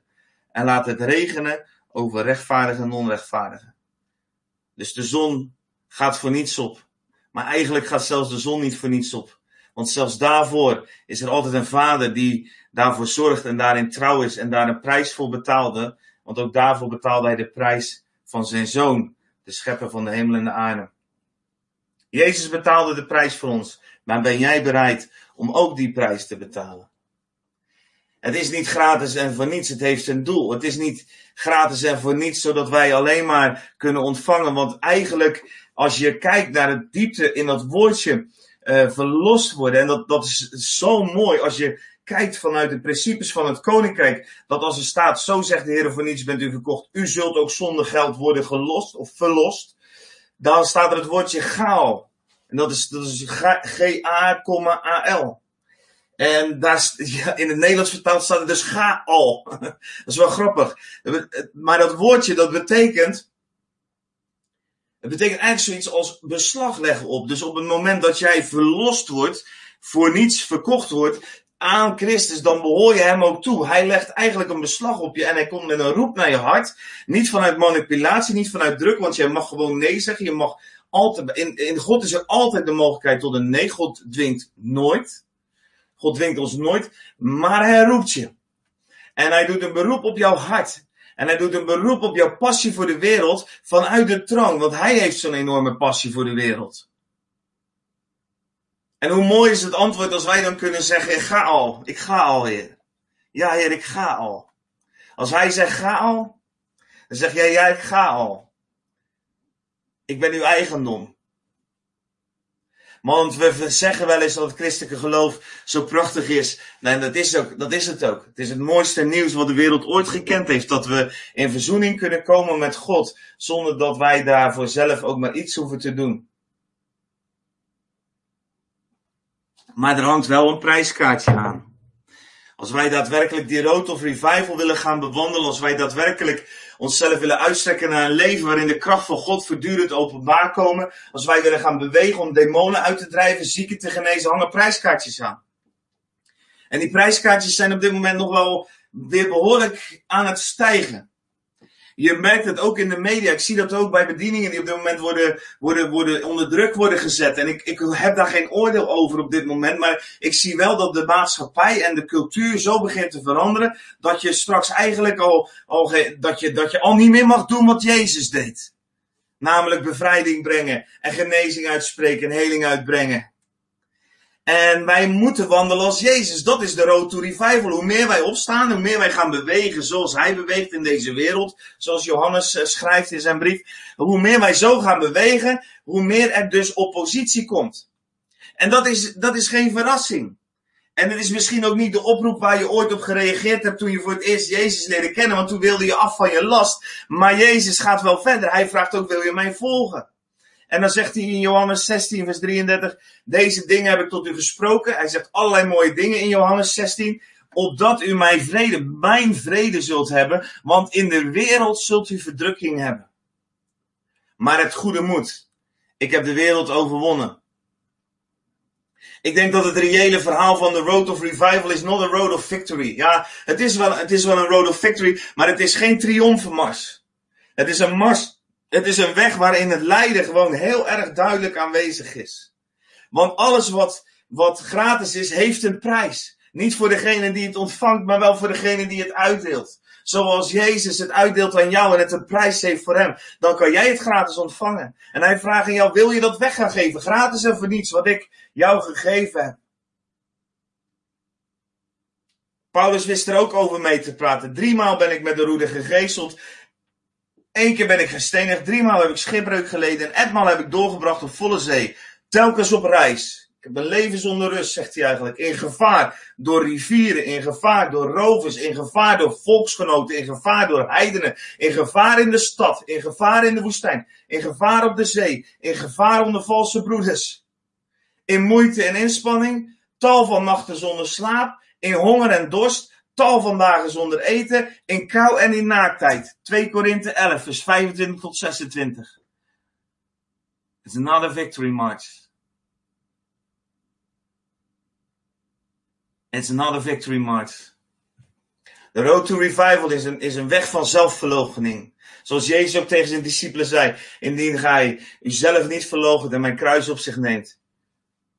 En laat het regenen over rechtvaardigen en onrechtvaardigen. Dus de zon gaat voor niets op. Maar eigenlijk gaat zelfs de zon niet voor niets op. Want zelfs daarvoor is er altijd een vader die daarvoor zorgt en daarin trouw is en daar een prijs voor betaalde. Want ook daarvoor betaalde hij de prijs van zijn zoon, de schepper van de hemel en de aarde. Jezus betaalde de prijs voor ons, maar ben jij bereid om ook die prijs te betalen? Het is niet gratis en voor niets, het heeft een doel. Het is niet gratis en voor niets, zodat wij alleen maar kunnen ontvangen. Want eigenlijk als je kijkt naar de diepte in dat woordje uh, verlost worden. En dat, dat is zo mooi als je kijkt vanuit de principes van het koninkrijk. Dat als er staat, zo zegt de Heer voor niets bent u verkocht. U zult ook zonder geld worden gelost of verlost. Dan staat er het woordje gaal. En dat is, dat is G-A-A-L. En daar, ja, in het Nederlands vertaald staat er dus ga al. dat is wel grappig. Maar dat woordje dat betekent het betekent eigenlijk zoiets als beslag leggen op. Dus op het moment dat jij verlost wordt, voor niets verkocht wordt aan Christus, dan behoor je hem ook toe. Hij legt eigenlijk een beslag op je en hij komt met een roep naar je hart. Niet vanuit manipulatie, niet vanuit druk, want jij mag gewoon nee zeggen. Je mag altijd, in, in God is er altijd de mogelijkheid tot een nee. God dwingt nooit. God dwingt ons nooit, maar hij roept je. En hij doet een beroep op jouw hart. En hij doet een beroep op jouw passie voor de wereld vanuit de troon. Want hij heeft zo'n enorme passie voor de wereld. En hoe mooi is het antwoord als wij dan kunnen zeggen, ga al. Ik ga al, Heer. Ja, Heer, ik ga al. Als hij zegt, ga al. Dan zeg jij, ja, ik ga al. Ik ben uw eigendom. Want we zeggen wel eens dat het christelijke geloof zo prachtig is. Nee, dat is, ook, dat is het ook. Het is het mooiste nieuws wat de wereld ooit gekend heeft. Dat we in verzoening kunnen komen met God. Zonder dat wij daarvoor zelf ook maar iets hoeven te doen. Maar er hangt wel een prijskaartje aan. Als wij daadwerkelijk die road of revival willen gaan bewandelen. Als wij daadwerkelijk onszelf willen uitstrekken naar een leven waarin de kracht van God voortdurend openbaar komen, als wij willen gaan bewegen om demonen uit te drijven, zieken te genezen, hangen prijskaartjes aan. En die prijskaartjes zijn op dit moment nog wel weer behoorlijk aan het stijgen. Je merkt het ook in de media. Ik zie dat ook bij bedieningen die op dit moment worden, worden, worden onder druk worden gezet. En ik, ik heb daar geen oordeel over op dit moment. Maar ik zie wel dat de maatschappij en de cultuur zo begint te veranderen. Dat je straks eigenlijk al, al, dat je, dat je al niet meer mag doen wat Jezus deed. Namelijk bevrijding brengen en genezing uitspreken en heling uitbrengen. En wij moeten wandelen als Jezus. Dat is de road to revival. Hoe meer wij opstaan, hoe meer wij gaan bewegen zoals Hij beweegt in deze wereld. Zoals Johannes eh, schrijft in zijn brief. Hoe meer wij zo gaan bewegen, hoe meer er dus oppositie komt. En dat is, dat is geen verrassing. En het is misschien ook niet de oproep waar je ooit op gereageerd hebt toen je voor het eerst Jezus leerde kennen. Want toen wilde je af van je last. Maar Jezus gaat wel verder. Hij vraagt ook, wil je mij volgen? En dan zegt hij in Johannes 16, vers 33, deze dingen heb ik tot u gesproken. Hij zegt allerlei mooie dingen in Johannes 16, opdat u mijn vrede, mijn vrede zult hebben, want in de wereld zult u verdrukking hebben. Maar het goede moed. Ik heb de wereld overwonnen. Ik denk dat het reële verhaal van de Road of Revival is not a road of victory. Ja, het is wel, het is wel een road of victory, maar het is geen triomfenmars. Het is een mars het is een weg waarin het lijden gewoon heel erg duidelijk aanwezig is. Want alles wat, wat gratis is, heeft een prijs. Niet voor degene die het ontvangt, maar wel voor degene die het uitdeelt. Zoals Jezus het uitdeelt aan jou en het een prijs heeft voor hem. Dan kan jij het gratis ontvangen. En hij vraagt aan jou, wil je dat weg gaan geven? Gratis en voor niets, wat ik jou gegeven heb. Paulus wist er ook over mee te praten. Driemaal ben ik met de roede gegezeld. Eén keer ben ik gestenigd, driemaal heb ik schipbreuk geleden en etmaal heb ik doorgebracht op volle zee. Telkens op reis. Ik heb een leven zonder rust, zegt hij eigenlijk. In gevaar door rivieren, in gevaar door rovers, in gevaar door volksgenoten, in gevaar door heidenen, in gevaar in de stad, in gevaar in de woestijn, in gevaar op de zee, in gevaar onder valse broeders. In moeite en inspanning, tal van nachten zonder slaap, in honger en dorst, tal van dagen zonder eten, in kou en in naaktheid. 2 Korinthe 11, vers 25 tot 26. It's another victory march. It's another victory march. De road to revival is een, is een weg van zelfverloochening. Zoals Jezus ook tegen zijn discipelen zei: Indien gij uzelf niet verloochent en mijn kruis op zich neemt,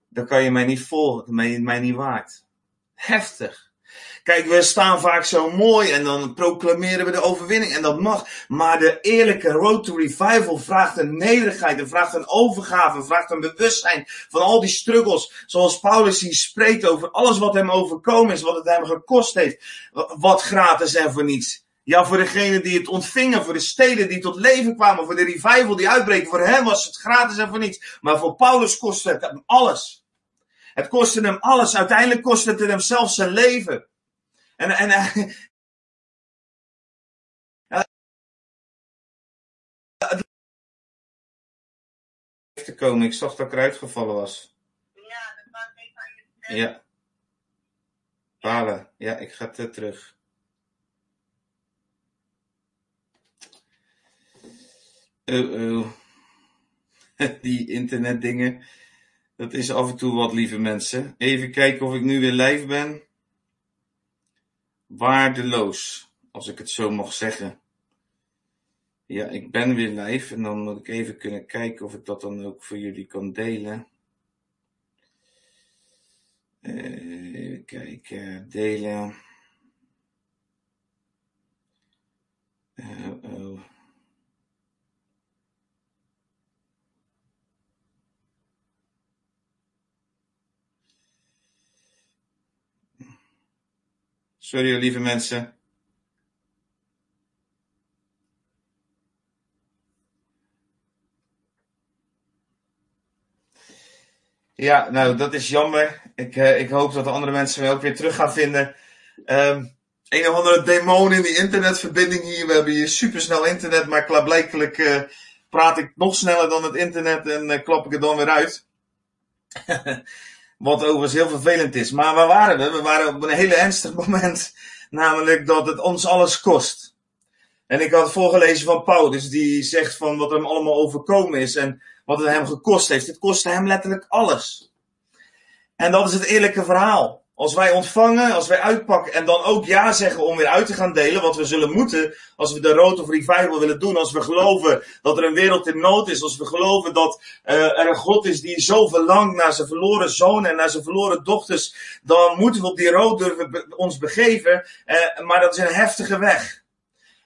dan kan je mij niet volgen, dan ben je mij niet waard. Heftig. Kijk, we staan vaak zo mooi en dan proclameren we de overwinning en dat mag. Maar de eerlijke road to revival vraagt een nederigheid, en vraagt een overgave, vraagt een bewustzijn van al die struggles. Zoals Paulus hier spreekt over alles wat hem overkomen is, wat het hem gekost heeft. Wat gratis en voor niets. Ja, voor degenen die het ontvingen, voor de steden die tot leven kwamen, voor de revival die uitbreekt, voor hem was het gratis en voor niets. Maar voor Paulus kostte het hem alles. Het kostte hem alles. Uiteindelijk kostte het hem zelfs zijn leven. En, en uh, te komen. Ik zag dat ik eruit gevallen was. Ja, dat was even aan je Ja. Palen. Ja, ik ga te terug. Oh, oh. Die internetdingen. Dat is af en toe wat, lieve mensen. Even kijken of ik nu weer live ben waardeloos, als ik het zo mag zeggen. Ja, ik ben weer live en dan moet ik even kunnen kijken of ik dat dan ook voor jullie kan delen. Uh, even kijken, delen. Uh, oh. Sorry, lieve mensen. Ja, nou, dat is jammer. Ik, uh, ik hoop dat de andere mensen mij ook weer terug gaan vinden. Um, een of andere demon in die internetverbinding hier. We hebben hier supersnel internet, maar klaarblijkelijk uh, praat ik nog sneller dan het internet en uh, klap ik het dan weer uit. Wat overigens heel vervelend is. Maar waar waren we? We waren op een hele ernstig moment. Namelijk dat het ons alles kost. En ik had voorgelezen van Paulus, die zegt van wat hem allemaal overkomen is en wat het hem gekost heeft. Het kostte hem letterlijk alles. En dat is het eerlijke verhaal. Als wij ontvangen, als wij uitpakken en dan ook ja zeggen om weer uit te gaan delen, wat we zullen moeten als we de Road of Revival willen doen, als we geloven dat er een wereld in nood is, als we geloven dat uh, er een God is die zo verlangt naar zijn verloren zonen en naar zijn verloren dochters, dan moeten we op die road durven ons begeven, uh, maar dat is een heftige weg.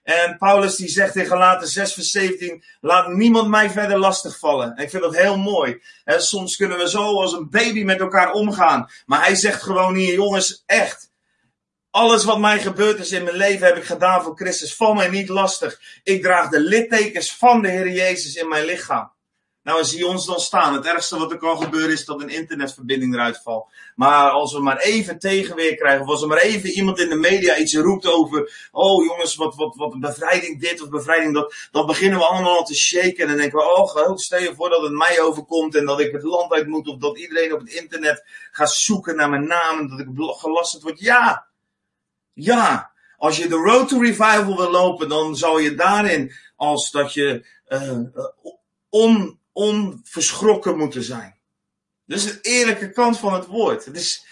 En Paulus die zegt in Galaten 6 vers 17, laat niemand mij verder lastigvallen. En ik vind dat heel mooi. En soms kunnen we zo als een baby met elkaar omgaan. Maar hij zegt gewoon hier, jongens, echt. Alles wat mij gebeurd is in mijn leven heb ik gedaan voor Christus. Val mij niet lastig. Ik draag de littekens van de Heer Jezus in mijn lichaam. Nou, zie ons dan staan. Het ergste wat er kan gebeuren is dat een internetverbinding eruit valt. Maar als we maar even tegenweer krijgen, of als er maar even iemand in de media iets roept over, oh jongens, wat, wat, wat bevrijding dit of bevrijding dat, dan beginnen we allemaal al te shaken en dan denken we, oh, stel je voor dat het mij overkomt en dat ik het land uit moet, of dat iedereen op het internet gaat zoeken naar mijn naam en dat ik gelasterd word. Ja! Ja! Als je de road to revival wil lopen, dan zou je daarin, als dat je uh, on, onverschrokken moeten zijn. Dus de eerlijke kant van het woord. Het is,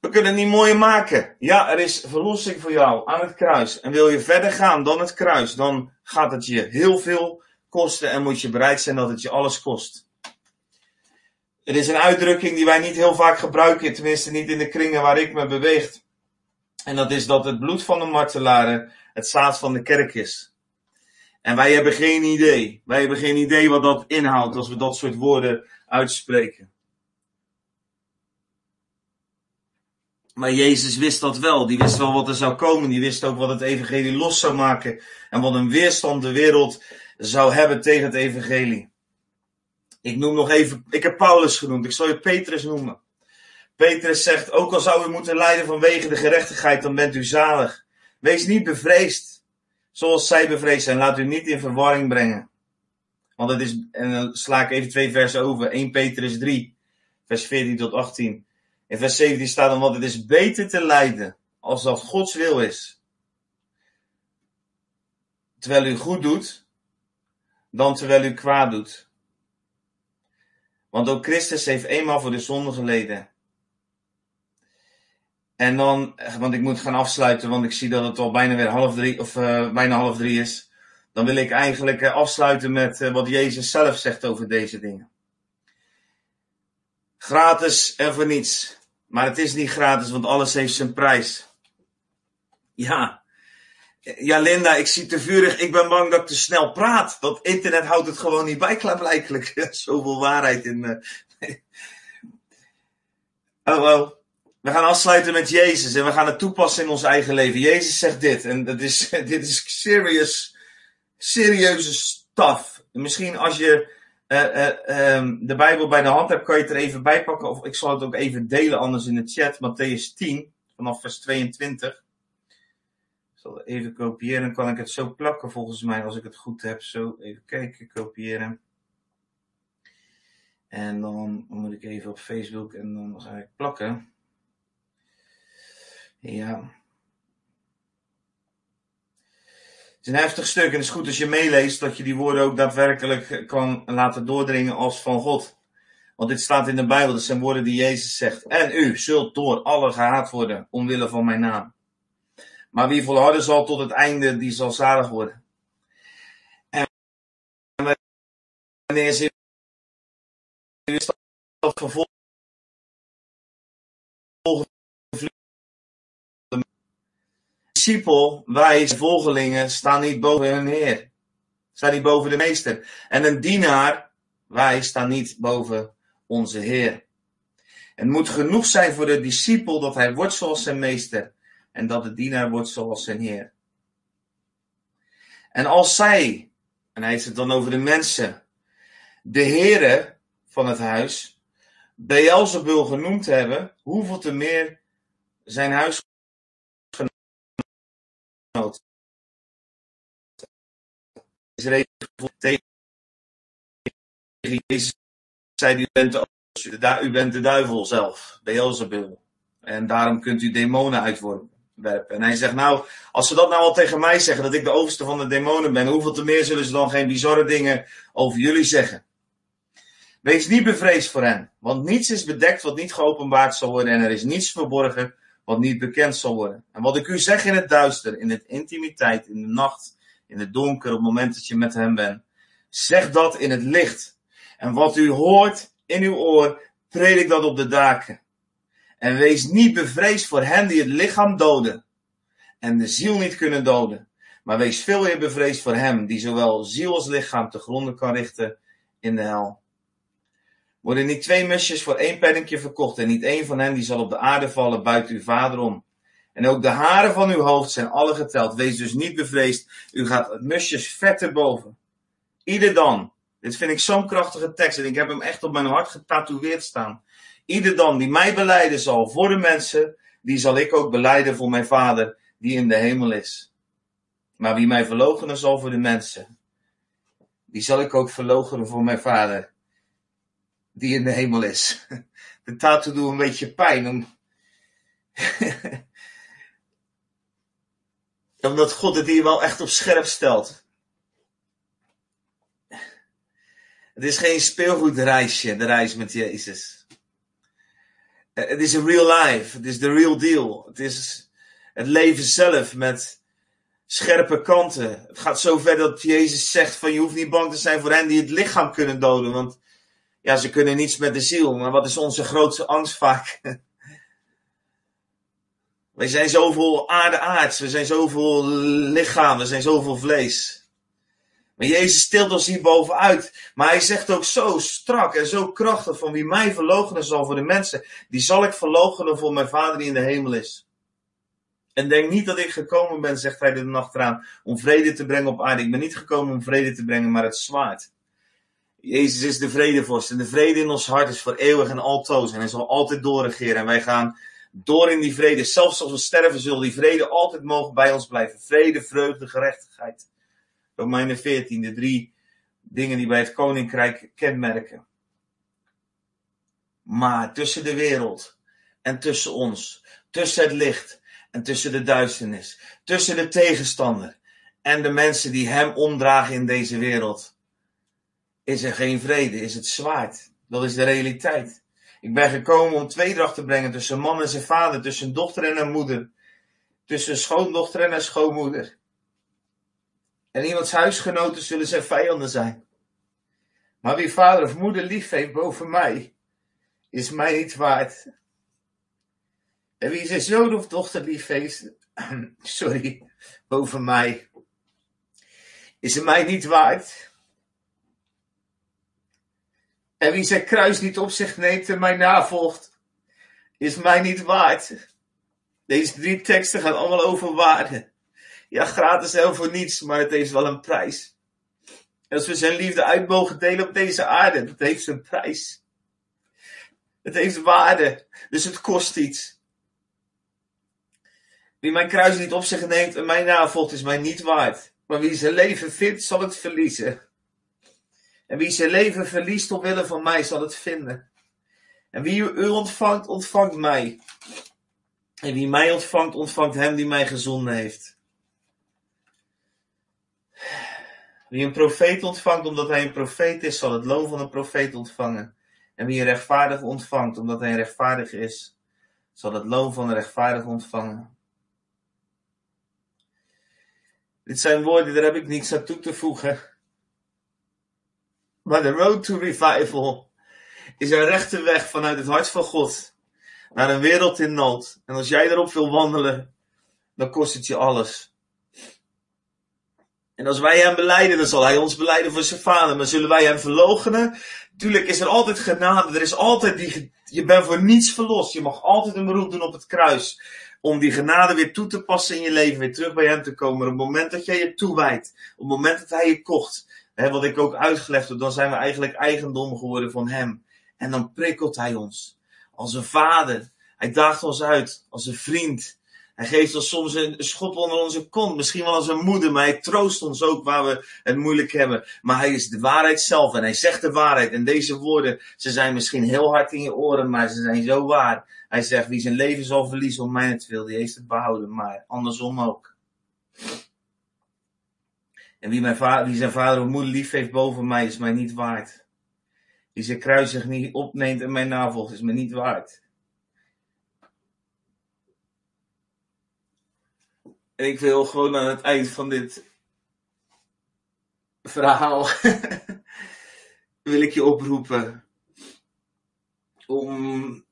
we kunnen het niet mooier maken. Ja, er is verlossing voor jou aan het kruis. En wil je verder gaan dan het kruis, dan gaat het je heel veel kosten en moet je bereid zijn dat het je alles kost. Het is een uitdrukking die wij niet heel vaak gebruiken, tenminste niet in de kringen waar ik me beweeg. En dat is dat het bloed van de martelaren het zaad van de kerk is. En wij hebben geen idee. Wij hebben geen idee wat dat inhoudt als we dat soort woorden uitspreken. Maar Jezus wist dat wel. Die wist wel wat er zou komen. Die wist ook wat het evangelie los zou maken. En wat een weerstand de wereld zou hebben tegen het evangelie. Ik noem nog even, ik heb Paulus genoemd. Ik zal je Petrus noemen. Petrus zegt, ook al zou u moeten lijden vanwege de gerechtigheid, dan bent u zalig. Wees niet bevreesd zoals zij bevreesd zijn. Laat u niet in verwarring brengen. Want het is, en dan sla ik even twee versen over. 1 Petrus 3, vers 14 tot 18. In vers 17 staat dan, want het is beter te lijden als dat Gods wil is. Terwijl u goed doet, dan terwijl u kwaad doet. Want ook Christus heeft eenmaal voor de zonde geleden. En dan, want ik moet gaan afsluiten, want ik zie dat het al bijna weer half drie, of uh, bijna half drie is. Dan wil ik eigenlijk uh, afsluiten met uh, wat Jezus zelf zegt over deze dingen. Gratis en voor niets. Maar het is niet gratis, want alles heeft zijn prijs. Ja. Ja, Linda, ik zie te vurig. Ik ben bang dat ik te snel praat. Dat internet houdt het gewoon niet bij, klaarblijkelijk. Zoveel waarheid in. oh, oh. We gaan afsluiten met Jezus en we gaan het toepassen in ons eigen leven. Jezus zegt dit en dat is, dit is serious, serieuze stuff. Misschien als je uh, uh, um, de Bijbel bij de hand hebt, kan je het er even bij pakken. Of ik zal het ook even delen anders in de chat. Matthäus 10, vanaf vers 22. Ik zal het even kopiëren. Dan kan ik het zo plakken volgens mij, als ik het goed heb. Zo, even kijken, kopiëren. En dan moet ik even op Facebook en dan ga ik plakken. Ja. Het is een heftig stuk en het is goed als je meeleest dat je die woorden ook daadwerkelijk kan laten doordringen als van God. Want dit staat in de Bijbel, dat zijn woorden die Jezus zegt. En u zult door alle gehaat worden, omwille van mijn naam. Maar wie volharden zal tot het einde, die zal zalig worden. En wanneer ze dat discipel, wij volgelingen, staan niet boven hun Heer. Staan niet boven de meester. En een dienaar, wij staan niet boven onze Heer. Het moet genoeg zijn voor de discipel dat hij wordt zoals zijn meester. En dat de dienaar wordt zoals zijn Heer. En als zij, en hij heeft het dan over de mensen, de heren van het huis, Beelzebul genoemd hebben, hoeveel te meer zijn huis tegen Jezus zei die bent U bent de duivel zelf, Beelzebul. En daarom kunt u demonen uitwerpen. En hij zegt, nou, als ze dat nou al tegen mij zeggen, dat ik de overste van de demonen ben, hoeveel te meer zullen ze dan geen bizarre dingen over jullie zeggen? Wees niet bevreesd voor hen, want niets is bedekt wat niet geopenbaard zal worden en er is niets verborgen wat niet bekend zal worden. En wat ik u zeg in het duister, in het intimiteit, in de nacht, in het donker, op het moment dat je met hem bent, zeg dat in het licht. En wat u hoort in uw oor, predik dat op de daken. En wees niet bevreesd voor hen die het lichaam doden en de ziel niet kunnen doden. Maar wees veel meer bevreesd voor hem die zowel ziel als lichaam te gronden kan richten in de hel. Worden niet twee mesjes voor één penninkje verkocht en niet één van hen die zal op de aarde vallen buiten uw vader om. En ook de haren van uw hoofd zijn alle geteld. Wees dus niet bevreesd. U gaat het musjes vet boven. Ieder dan. Dit vind ik zo'n krachtige tekst en ik heb hem echt op mijn hart getatoeëerd staan. Ieder dan die mij beleiden zal voor de mensen, die zal ik ook beleiden voor mijn Vader die in de hemel is. Maar wie mij verloochenen zal voor de mensen, die zal ik ook verloochenen voor mijn Vader die in de hemel is. De tattoo doet een beetje pijn. Om... Omdat God het hier wel echt op scherp stelt. Het is geen speelgoedreisje, de reis met Jezus. Het is een real life. Het is de real deal. Het is het leven zelf met scherpe kanten. Het gaat zo ver dat Jezus zegt van je hoeft niet bang te zijn voor hen die het lichaam kunnen doden. Want ja, ze kunnen niets met de ziel. Maar wat is onze grootste angst vaak? Wij zijn zoveel aarde-aards. We zijn zoveel lichaam. We zijn zoveel vlees. Maar Jezus stilt ons hier bovenuit. Maar hij zegt ook zo strak en zo krachtig van wie mij verloochenen zal voor de mensen. Die zal ik verloochenen voor mijn vader die in de hemel is. En denk niet dat ik gekomen ben, zegt hij de nacht eraan, om vrede te brengen op aarde. Ik ben niet gekomen om vrede te brengen, maar het zwaard. Jezus is de vredevorst en de vrede in ons hart is voor eeuwig en altoos en hij zal altijd doorregeren en wij gaan door in die vrede. Zelfs als we sterven zullen die vrede altijd mogen bij ons blijven. Vrede, vreugde, gerechtigheid. Romeinen 14, de drie dingen die bij het koninkrijk kenmerken. Maar tussen de wereld en tussen ons, tussen het licht en tussen de duisternis, tussen de tegenstander en de mensen die hem omdragen in deze wereld, is er geen vrede, is het zwaard. Dat is de realiteit. Ik ben gekomen om tweedracht te brengen tussen man en zijn vader, tussen dochter en haar moeder, tussen schoondochter en haar schoonmoeder. En iemands huisgenoten zullen zijn vijanden zijn. Maar wie vader of moeder lief heeft boven mij, is mij niet waard. En wie zijn zoon of dochter lief heeft, sorry, boven mij, is mij niet waard. En wie zijn kruis niet op zich neemt en mij navolgt, is mij niet waard. Deze drie teksten gaan allemaal over waarde. Ja, gratis en voor niets, maar het heeft wel een prijs. Als we zijn liefde uit mogen delen op deze aarde, dat heeft een prijs. Het heeft waarde, dus het kost iets. Wie mijn kruis niet op zich neemt en mij navolgt, is mij niet waard. Maar wie zijn leven vindt, zal het verliezen. En wie zijn leven verliest omwille van mij, zal het vinden. En wie u ontvangt, ontvangt mij. En wie mij ontvangt, ontvangt hem die mij gezonden heeft. Wie een profeet ontvangt omdat hij een profeet is, zal het loon van een profeet ontvangen. En wie een rechtvaardig ontvangt omdat hij een rechtvaardig is, zal het loon van een rechtvaardig ontvangen. Dit zijn woorden, daar heb ik niets aan toe te voegen. Maar de road to revival is een rechte weg vanuit het hart van God naar een wereld in nood. En als jij erop wil wandelen, dan kost het je alles. En als wij hem beleiden, dan zal hij ons beleiden voor zijn vader. Maar zullen wij hem verloochenen? Tuurlijk is er altijd genade. Er is altijd die, je bent voor niets verlost. Je mag altijd een beroep doen op het kruis. Om die genade weer toe te passen in je leven. Weer terug bij hem te komen. Op het moment dat jij je toewijdt. Op het moment dat hij je kocht wat ik ook uitgelegd heb, dan zijn we eigenlijk eigendom geworden van Hem. En dan prikkelt Hij ons als een vader. Hij daagt ons uit als een vriend. Hij geeft ons soms een schop onder onze kont. Misschien wel als een moeder, maar hij troost ons ook waar we het moeilijk hebben. Maar hij is de waarheid zelf en hij zegt de waarheid. En deze woorden, ze zijn misschien heel hard in je oren, maar ze zijn zo waar. Hij zegt, wie zijn leven zal verliezen om mij wil, die heeft het behouden. Maar andersom ook. En wie, mijn vader, wie zijn vader of moeder lief heeft boven mij, is mij niet waard. Wie zijn kruis zich niet opneemt en mij navolgt, is mij niet waard. En ik wil gewoon aan het eind van dit verhaal wil ik je oproepen om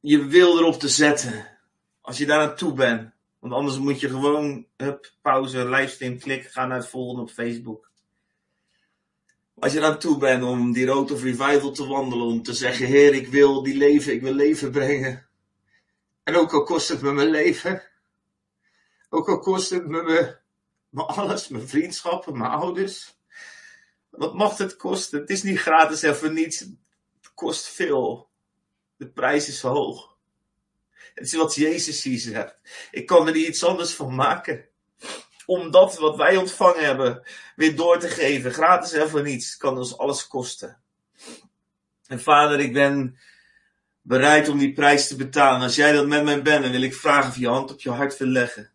je wil erop te zetten. Als je daar aan toe bent. Want anders moet je gewoon hup, pauze, livestream, klikken, gaan naar het volgende op Facebook. Als je aan toe bent om die road of revival te wandelen, om te zeggen, Heer, ik wil die leven, ik wil leven brengen. En ook al kost het me mijn leven, ook al kost het me mijn, alles, mijn vriendschappen, mijn ouders. Wat mag het kosten? Het is niet gratis en voor niets. Het kost veel. De prijs is hoog. Het is wat Jezus hier zegt. Ik kan er niet iets anders van maken. Om dat wat wij ontvangen hebben weer door te geven. Gratis en voor niets. kan ons alles kosten. En vader, ik ben bereid om die prijs te betalen. Als jij dat met mij bent, dan wil ik vragen of je hand op je hart wil leggen.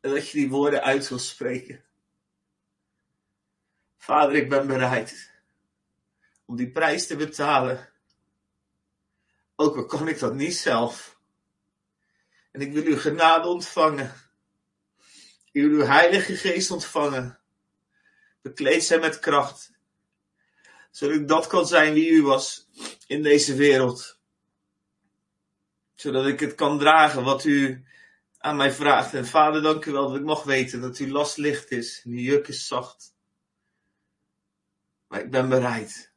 En dat je die woorden uit wil spreken. Vader, ik ben bereid om die prijs te betalen. Ook al kan ik dat niet zelf. En ik wil uw genade ontvangen. Wil uw heilige geest ontvangen. Bekleed zijn met kracht. Zodat ik dat kan zijn wie u was in deze wereld. Zodat ik het kan dragen wat u aan mij vraagt. En vader, dank u wel dat ik mag weten dat uw last licht is en uw juk is zacht. Maar ik ben bereid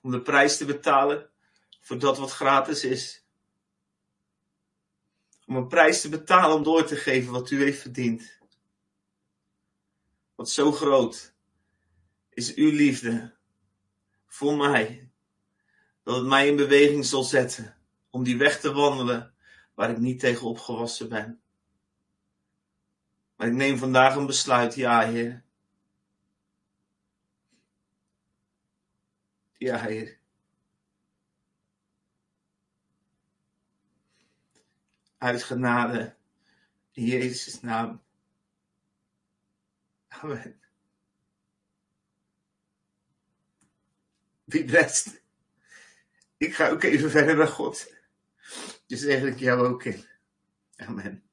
om de prijs te betalen voor dat wat gratis is. Om een prijs te betalen om door te geven wat u heeft verdiend. Wat zo groot is uw liefde voor mij, dat het mij in beweging zal zetten om die weg te wandelen waar ik niet tegen opgewassen ben. Maar ik neem vandaag een besluit, ja Heer. Ja Heer. Uit genade, in Jezus' naam. Amen. Wie blessed. Ik ga ook even verder naar God. Dus eigenlijk jou ook in. Amen.